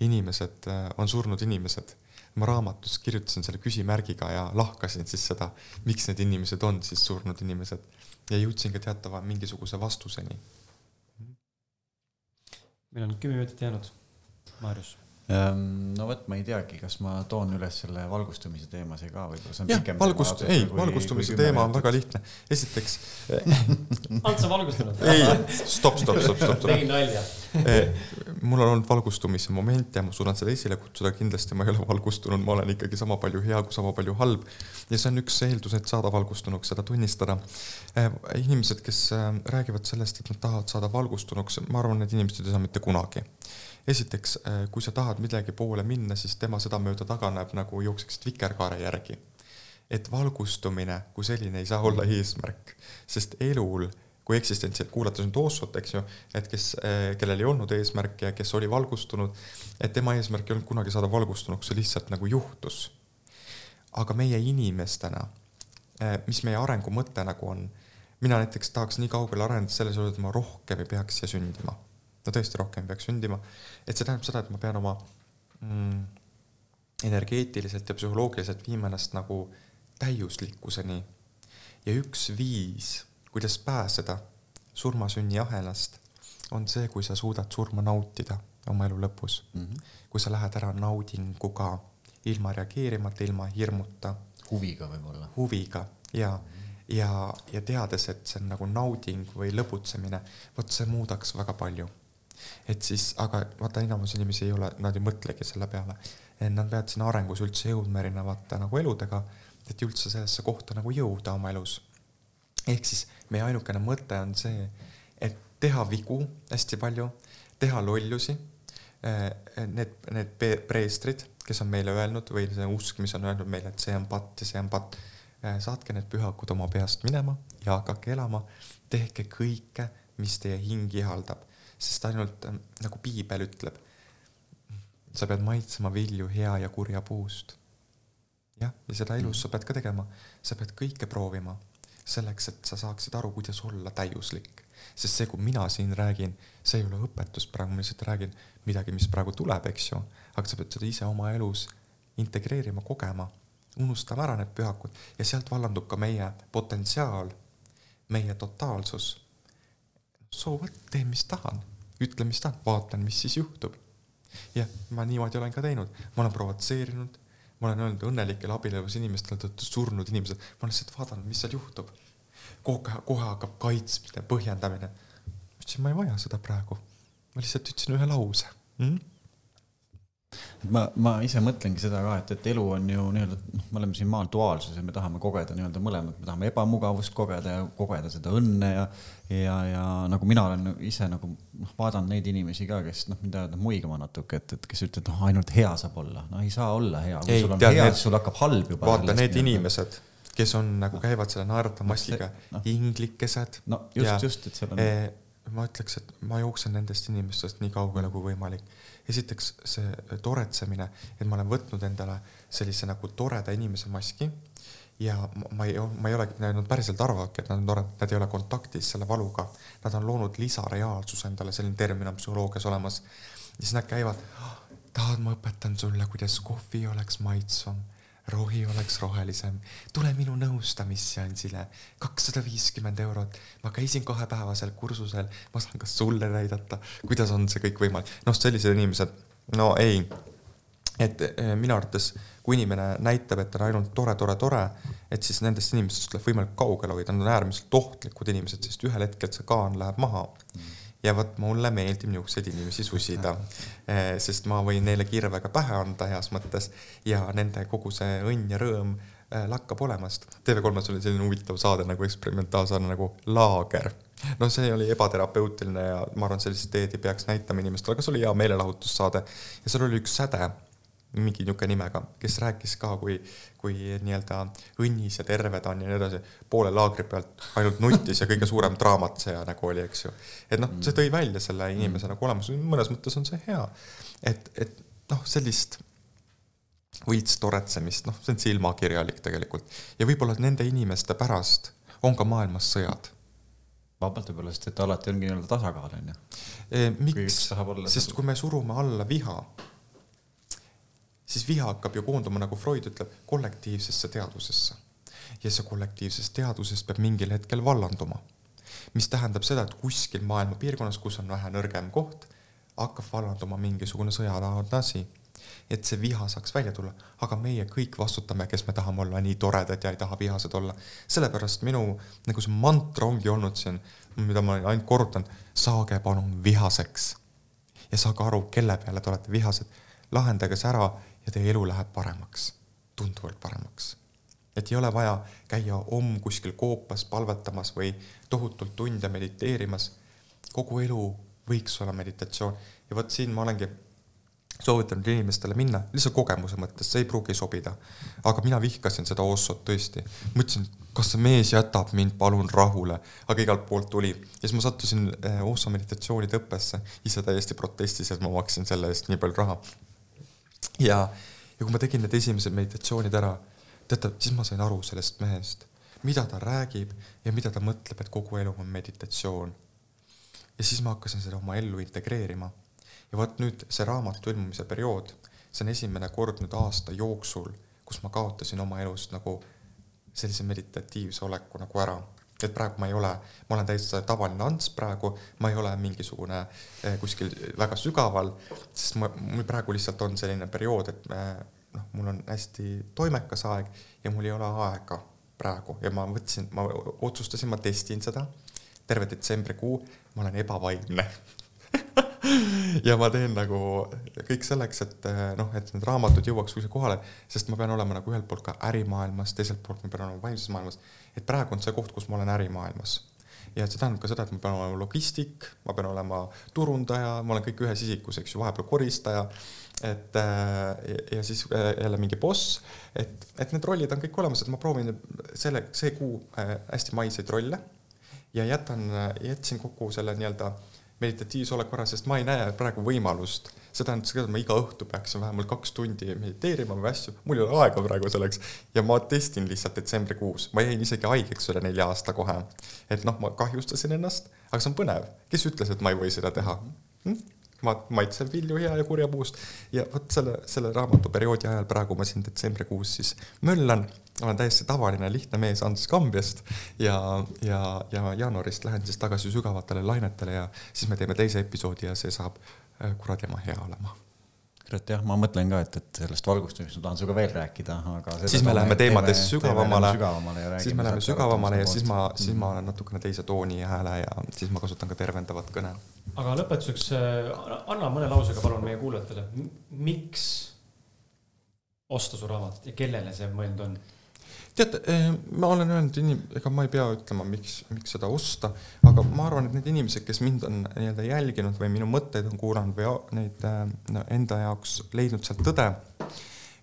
inimesed äh, on surnud inimesed. ma raamatus kirjutasin selle küsimärgiga ja lahkasin siis seda, miks need inimesed on siis surnud inimesed ja jõudsin ka teatava mingisuguse vastuseni. meil on kümme minutit jäänud, Maarjus no vot, ma ei teagi, kas ma toon üles selle valgustumise teema see ka võib-olla. jah, valgust, ei, valgustumise teema on väga lihtne. esiteks Ants on valgustunud. ei, stopp, stopp, stopp, stopp. tegin nalja eh, mul on olnud valgustumise moment ja ma suudan seda esile kutsuda, kindlasti ma ei ole valgustunud, ma olen ikkagi sama palju hea kui sama palju halb. ja see on üks eeldus, et saada valgustunuks, seda tunnistada. Eh, inimesed, kes eh, räägivad sellest, et nad tahavad saada valgustunuks, ma arvan, need inimesed ei saa mitte kunagi esiteks, äh, kui sa tahad millegi poole minna, siis tema sedamööda taganeb nagu jookseksid vikerkaare järgi. et valgustumine kui selline ei saa olla eesmärk, sest elul kui eksistentsialt kuulates nüüd Ossot, eks ju, et kes, äh, kellel ei olnud eesmärki ja kes oli valgustunud, et tema eesmärk ei olnud kunagi saada valgustunuks, see lihtsalt nagu juhtus. aga meie inimestena, äh, mis meie arengu mõte nagu on, mina näiteks tahaks nii kaugele areneda selles osas, et ma rohkem ei peaks siia sündima no tõesti rohkem peaks sündima. Et see tähendab seda, et ma pean oma mm, energeetiliselt ja psühholoogiliselt viima ennast nagu täiuslikkuseni. ja üks viis, kuidas pääseda surma-sünni ahelast, on see, kui sa suudad surma nautida oma elu lõpus mm. -hmm. kui sa lähed ära naudinguga, ilma reageerimata, ilma hirmuta. huviga võib-olla. huviga ja mm, -hmm. ja, ja teades, et see on nagu nauding või lõbutsemine, vot see muudaks väga palju et siis, aga vaata, enamus inimesi ei ole, nad ei mõtlegi selle peale. Nad peavad sinna arengus üldse jõudma erinevate nagu eludega, et üldse sellesse kohta nagu jõuda oma elus. ehk siis meie ainukene mõte on see, et teha vigu hästi palju, teha lollusi. Eh, need, need preestrid, kes on meile öelnud või see usk, mis on öelnud meile, et see on patt ja see on patt, eh, saatke need pühakud oma peast minema ja hakake elama. tehke kõike, mis teie hing ihaldab sest ainult äh, nagu piibel ütleb, sa pead maitsema vilju hea ja kurja puust. jah, ja seda elus sa pead ka tegema, sa pead kõike proovima selleks, et sa saaksid aru, kuidas olla täiuslik. sest see, kui mina siin räägin, see ei ole õpetus praegu, ma lihtsalt räägin midagi, mis praegu tuleb, eks ju, aga sa pead seda ise oma elus integreerima, kogema, unustama ära need pühakud ja sealt vallandub ka meie potentsiaal, meie totaalsus so what, teen, mis tahan, ütlen, mis tahan, vaatan, mis siis juhtub. jah, ma niimoodi olen ka teinud, ma olen provotseerinud, ma olen öelnud õnnelikele abielus inimestele, te olete surnud inimesed, ma olen lihtsalt vaadanud, mis seal juhtub. kohe, kohe hakkab kaitsmine, põhjendamine. ütlesin, ma ei vaja seda praegu. ma lihtsalt ütlesin ühe lause mm? Ma, ma ise mõtlengi seda ka, et, et elu on ju nii-öelda, noh, me oleme siin maal duaalsuses ja me tahame kogeda nii-öelda mõlemat, me tahame ebamugavust kogeda ja kogeda seda õnne ja, ja, ja nagu mina olen ise nagu noh, vaadanud neid inimesi ka, kes noh, mind ajavad muigama natuke, et, et kes ütlevad, noh, ainult hea saab olla, no ei saa olla hea, kui ei, sul on tead, hea, siis sul hakkab halb juba. vaata need inimesed kes on nagu käivad selle naeratava maskiga no,, inglikesed. no just just, et seal on eh, ma ütleks, et ma jooksen nendest inimestest nii kaugele kui võimalik esiteks see toretsemine, et ma olen võtnud endale sellise nagu toreda inimese maski ja ma ei, ma ei ole, nad päriselt arvavadki, et nad on toredad, nad ei ole kontaktis selle valuga. Nad on loonud lisareaalsuse endale, selline termin on psühholoogias olemas. ja siis nad käivad, tahad, ma õpetan sulle, kuidas kohvi oleks maitsvam rohi oleks rohelisem, tule minu nõustamisseansile, kakssada viiskümmend eurot. ma käisin kahepäevasel kursusel, ma saan ka sulle näidata, kuidas on see kõik võimalik. noh, sellised inimesed, no ei. et eh, minu arvates, kui inimene näitab, et on ainult tore, tore, tore, et siis nendest inimestest tuleb võimalikult kaugele hoida, nad on äärmiselt ohtlikud inimesed, sest ühel hetkel see kaan läheb maha. Mm ja vot mulle meeldib niisuguseid inimesi susida, eh, sest ma võin neile kirvega pähe anda heas mõttes ja nende kogu see õnn ja rõõm äh, lakkab olemast. TV3-s oli selline huvitav saade nagu eksperimentaalsaade nagu Laager. no see oli ebaterapeutiline ja ma arvan, sellist teed ei peaks näitama inimestele, aga see oli hea meelelahutussaade ja seal oli üks säde mingi niisugune nimega, kes rääkis ka, kui, kui nii-öelda õnnis ja terve ta on ja nii edasi, poole laagri pealt ainult nuttis ja kõige suurem draamatseja nagu oli, eks ju. et noh, see tõi välja selle inimese nagu olemuse, mõnes mõttes on see hea. et, et noh, sellist võits toretsemist, noh, see on silmakirjalik tegelikult ja võib-olla nende inimeste pärast on ka maailmas sõjad vabalt võib-olla, sest et alati ongi nii-öelda tasakaal, on ju. E, miks, sest kui me surume alla viha, siis viha hakkab ju koonduma, nagu Freud ütleb, kollektiivsesse teadvusesse. ja see kollektiivsest teadvusest peab mingil hetkel vallanduma. mis tähendab seda, et kuskil maailma piirkonnas, kus on vähe nõrgem koht, hakkab vallanduma mingisugune sõjalaadne asi. et see viha saaks välja tulla, aga meie kõik vastutame, kes me tahame olla nii toredad ja ei taha vihased olla. sellepärast minu nagu see mantra ongi olnud siin, mida ma ainult korrutanud, saage palun vihaseks. ja saage aru, kelle peale te olete vihased lahendage see ära ja teie elu läheb paremaks, tunduvalt paremaks. et ei ole vaja käia homm kuskil koopas palvetamas või tohutult tunde mediteerimas. kogu elu võiks olla meditatsioon ja vot siin ma olengi soovitanud inimestele minna lihtsalt kogemuse mõttes, see ei pruugi sobida. aga mina vihkasin seda Ossot tõesti. mõtlesin, kas see mees jätab mind palun rahule, aga igalt poolt tuli. ja siis ma sattusin eh, Osso meditatsioonide õppesse, ise täiesti protestis, et ma maksin selle eest nii palju raha ja, ja kui ma tegin need esimesed meditatsioonid ära, teate, siis ma sain aru sellest mehest, mida ta räägib ja mida ta mõtleb, et kogu elu on meditatsioon. ja siis ma hakkasin seda oma ellu integreerima. ja vot nüüd see raamatu ilmumise periood, see on esimene kord nüüd aasta jooksul, kus ma kaotasin oma elust nagu sellise meditatiivse oleku nagu ära et praegu ma ei ole, ma olen täitsa tavaline Ants praegu, ma ei ole mingisugune eh, kuskil väga sügaval, sest ma, mul praegu lihtsalt on selline periood, et me, noh, mul on hästi toimekas aeg ja mul ei ole aega praegu. Ja ma võtsin, ma otsustasin, ma testin seda. Terve detsembrikuu, ma olen ebavaimne ja ma teen nagu kõik selleks, et noh, et need raamatud jõuaks kuskile kohale, sest ma pean olema nagu ühelt poolt ka ärimaailmas, teiselt poolt ma pean olema vaimses maailmas. et praegu on see koht, kus ma olen ärimaailmas. ja see tähendab ka seda, et ma pean olema logistik, ma pean olema turundaja, ma olen kõik ühes isikus, eks ju, vahepeal koristaja. et ja, ja siis äh, jälle mingi boss, et, et need rollid on kõik olemas, et ma proovin selle, see kuu hästi maiseid rolle ja jätan, jätsin kokku selle nii-öelda äh, meditatiivse oleku ära, sest ma ei näe praegu võimalust. see tähendab seda, et ma iga õhtu peaksin vähemalt kaks tundi mediteerima või asju, mul ei ole aega praegu selleks ja ma testin lihtsalt detsembrikuus, ma jäin isegi haigeks üle nelja aasta kohe. et noh, ma kahjustasin ennast, aga see on põnev, kes ütles, et ma ei või seda teha hm?? ma maitsen vilju hea ja kurja puust ja vot selle, selle raamatuperioodi ajal praegu ma siin detsembrikuus siis möllan, olen täiesti tavaline lihtne mees Ants Kambjast ja, ja, ja jaanuarist lähen siis tagasi sügavatele lainetele ja siis me teeme teise episoodi ja see saab äh, kuradi ema hea olema kurat jah, ma mõtlen ka, et, et sellest valgustamisest ma tahan sinuga veel rääkida, aga. siis me läheme teemadest sügavamale, siis me läheme sügavamale ja siis ma, siis ma olen natukene teise tooni ja hääle ja siis ma kasutan ka tervendavat kõne. aga lõpetuseks äh, anna mõne lausega palun meie kuulajatele, miks osta su raamatut ja kellele see mõeldud on? Teate, eh, ma olen öelnud inim-, ega ma ei pea ütlema, miks, miks seda osta, aga ma arvan, et need inimesed, kes mind on nii-öelda jälginud või minu mõtteid on kuulanud või neid eh, no, enda jaoks leidnud sealt tõde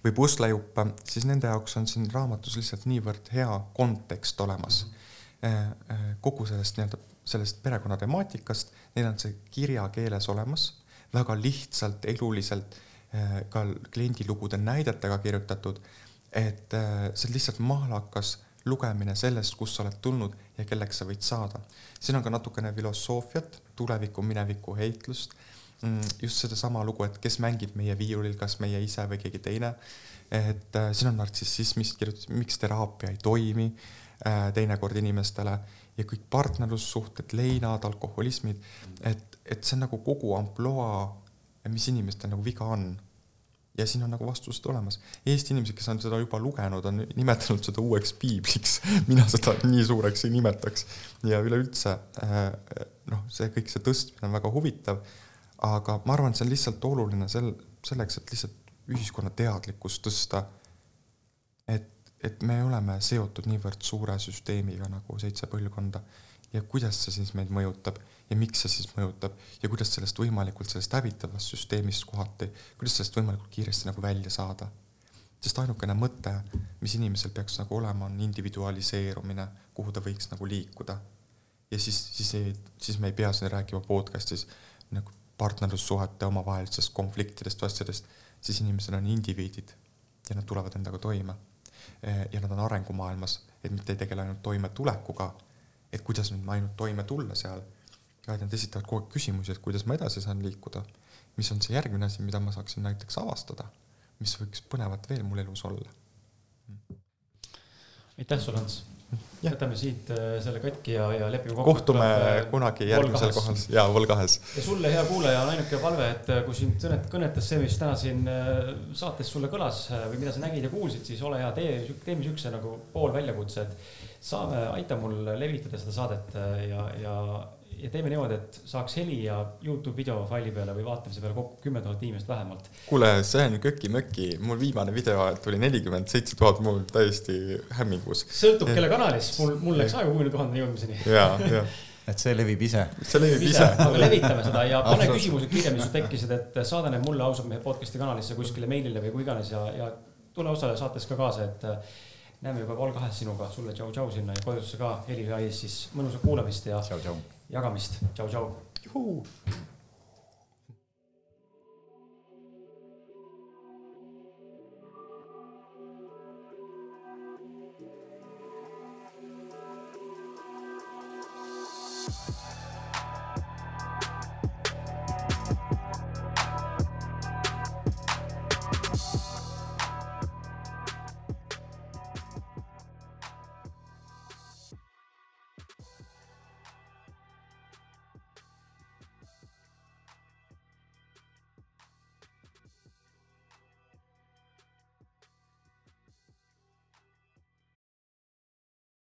või puslejuppe, siis nende jaoks on siin raamatus lihtsalt niivõrd hea kontekst olemas. -hmm. kogu sellest nii-öelda, sellest perekonna temaatikast, neil on see kirjakeeles olemas, väga lihtsalt, eluliselt, ka kliendilugude näidetega kirjutatud et äh, see on lihtsalt mahlakas lugemine sellest, kust sa oled tulnud ja kelleks sa võid saada. siin on ka natukene filosoofiat, tuleviku, mineviku heitlust, mm, just sedasama lugu, et kes mängib meie viiulil, kas meie ise või keegi teine. et äh, siin on nartsissismist kirjutatud, miks teraapia ei toimi äh, teinekord inimestele ja kõik partnerlussuhted, leinad, alkoholismid, et, et see on nagu kogu ampluaa, mis inimestel nagu viga on ja siin on nagu vastused olemas. Eesti inimesed, kes on seda juba lugenud, on nimetanud seda uueks piibliks mina seda nii suureks ei nimetaks. ja üleüldse äh, noh, see kõik see tõstmine on väga huvitav, aga ma arvan, et see on lihtsalt oluline sel, selleks, et lihtsalt ühiskonna teadlikkust tõsta. et, et me oleme seotud niivõrd suure süsteemiga nagu seitse põlvkonda ja kuidas see siis meid mõjutab ja miks see siis mõjutab ja kuidas sellest võimalikult, sellest hävitavast süsteemist kohati, kuidas sellest võimalikult kiiresti nagu välja saada. sest ainukene mõte, mis inimesel peaks nagu olema, on individualiseerumine, kuhu ta võiks nagu liikuda. ja siis, siis ei, siis me ei pea siin rääkima podcast'is nagu partnerlussuhete omavahelistest konfliktidest, asjadest, siis inimesed on indiviidid ja nad tulevad endaga toime. ja nad on arengumaailmas, et mitte ei tegele ainult toimetulekuga, et kuidas nüüd ainult toime tulla seal, vaid nad esitavad kogu aeg küsimusi, et kuidas ma edasi saan liikuda, mis on see järgmine asi, mida ma saaksin näiteks avastada, mis võiks põnevat veel mul elus olla. aitäh sulle, Ants võtame siit äh, selle katki ja, ja lepime kokku. kohtume äh, kunagi järgmisel kohal, jaa, Vol2-s. ja sulle, hea kuulaja, on ainuke palve, et äh, kui sind kõnet, kõnetas see, mis täna siin saates sulle kõlas või mida sa nägid ja kuulsid, siis ole hea, tee, tee niisuguse nagu poolväljakutse, et saame, aita mul levitada seda saadet ja, ja ja teeme niimoodi, et saaks heli ja Youtube videofaili peale või vaatamise peale kokku kümme tuhat inimest vähemalt. kuule, see on köki-möki, mul viimane video tuli nelikümmend seitse tuhat, mul täiesti hämmingus. sõltub kelle kanalist, mul, mul läks aega kuuekümne tuhandeni jõudmiseni. ja, ja et see levib ise. see levib ise. aga levitame seda ja pane küsimused kirja, mis sul tekkisid, et saada need mulle ausalt mehe podcast'i kanalisse kuskile meilile või kui iganes ja, ja tule osale saates ka kaasa, et näeme juba Vol2-s sinuga, sulle tšau-tšau sinna ja kodusse ka Heli Haies siis mõnusat kuulamist ja tšau, tšau. jagamist. tšau-tšau.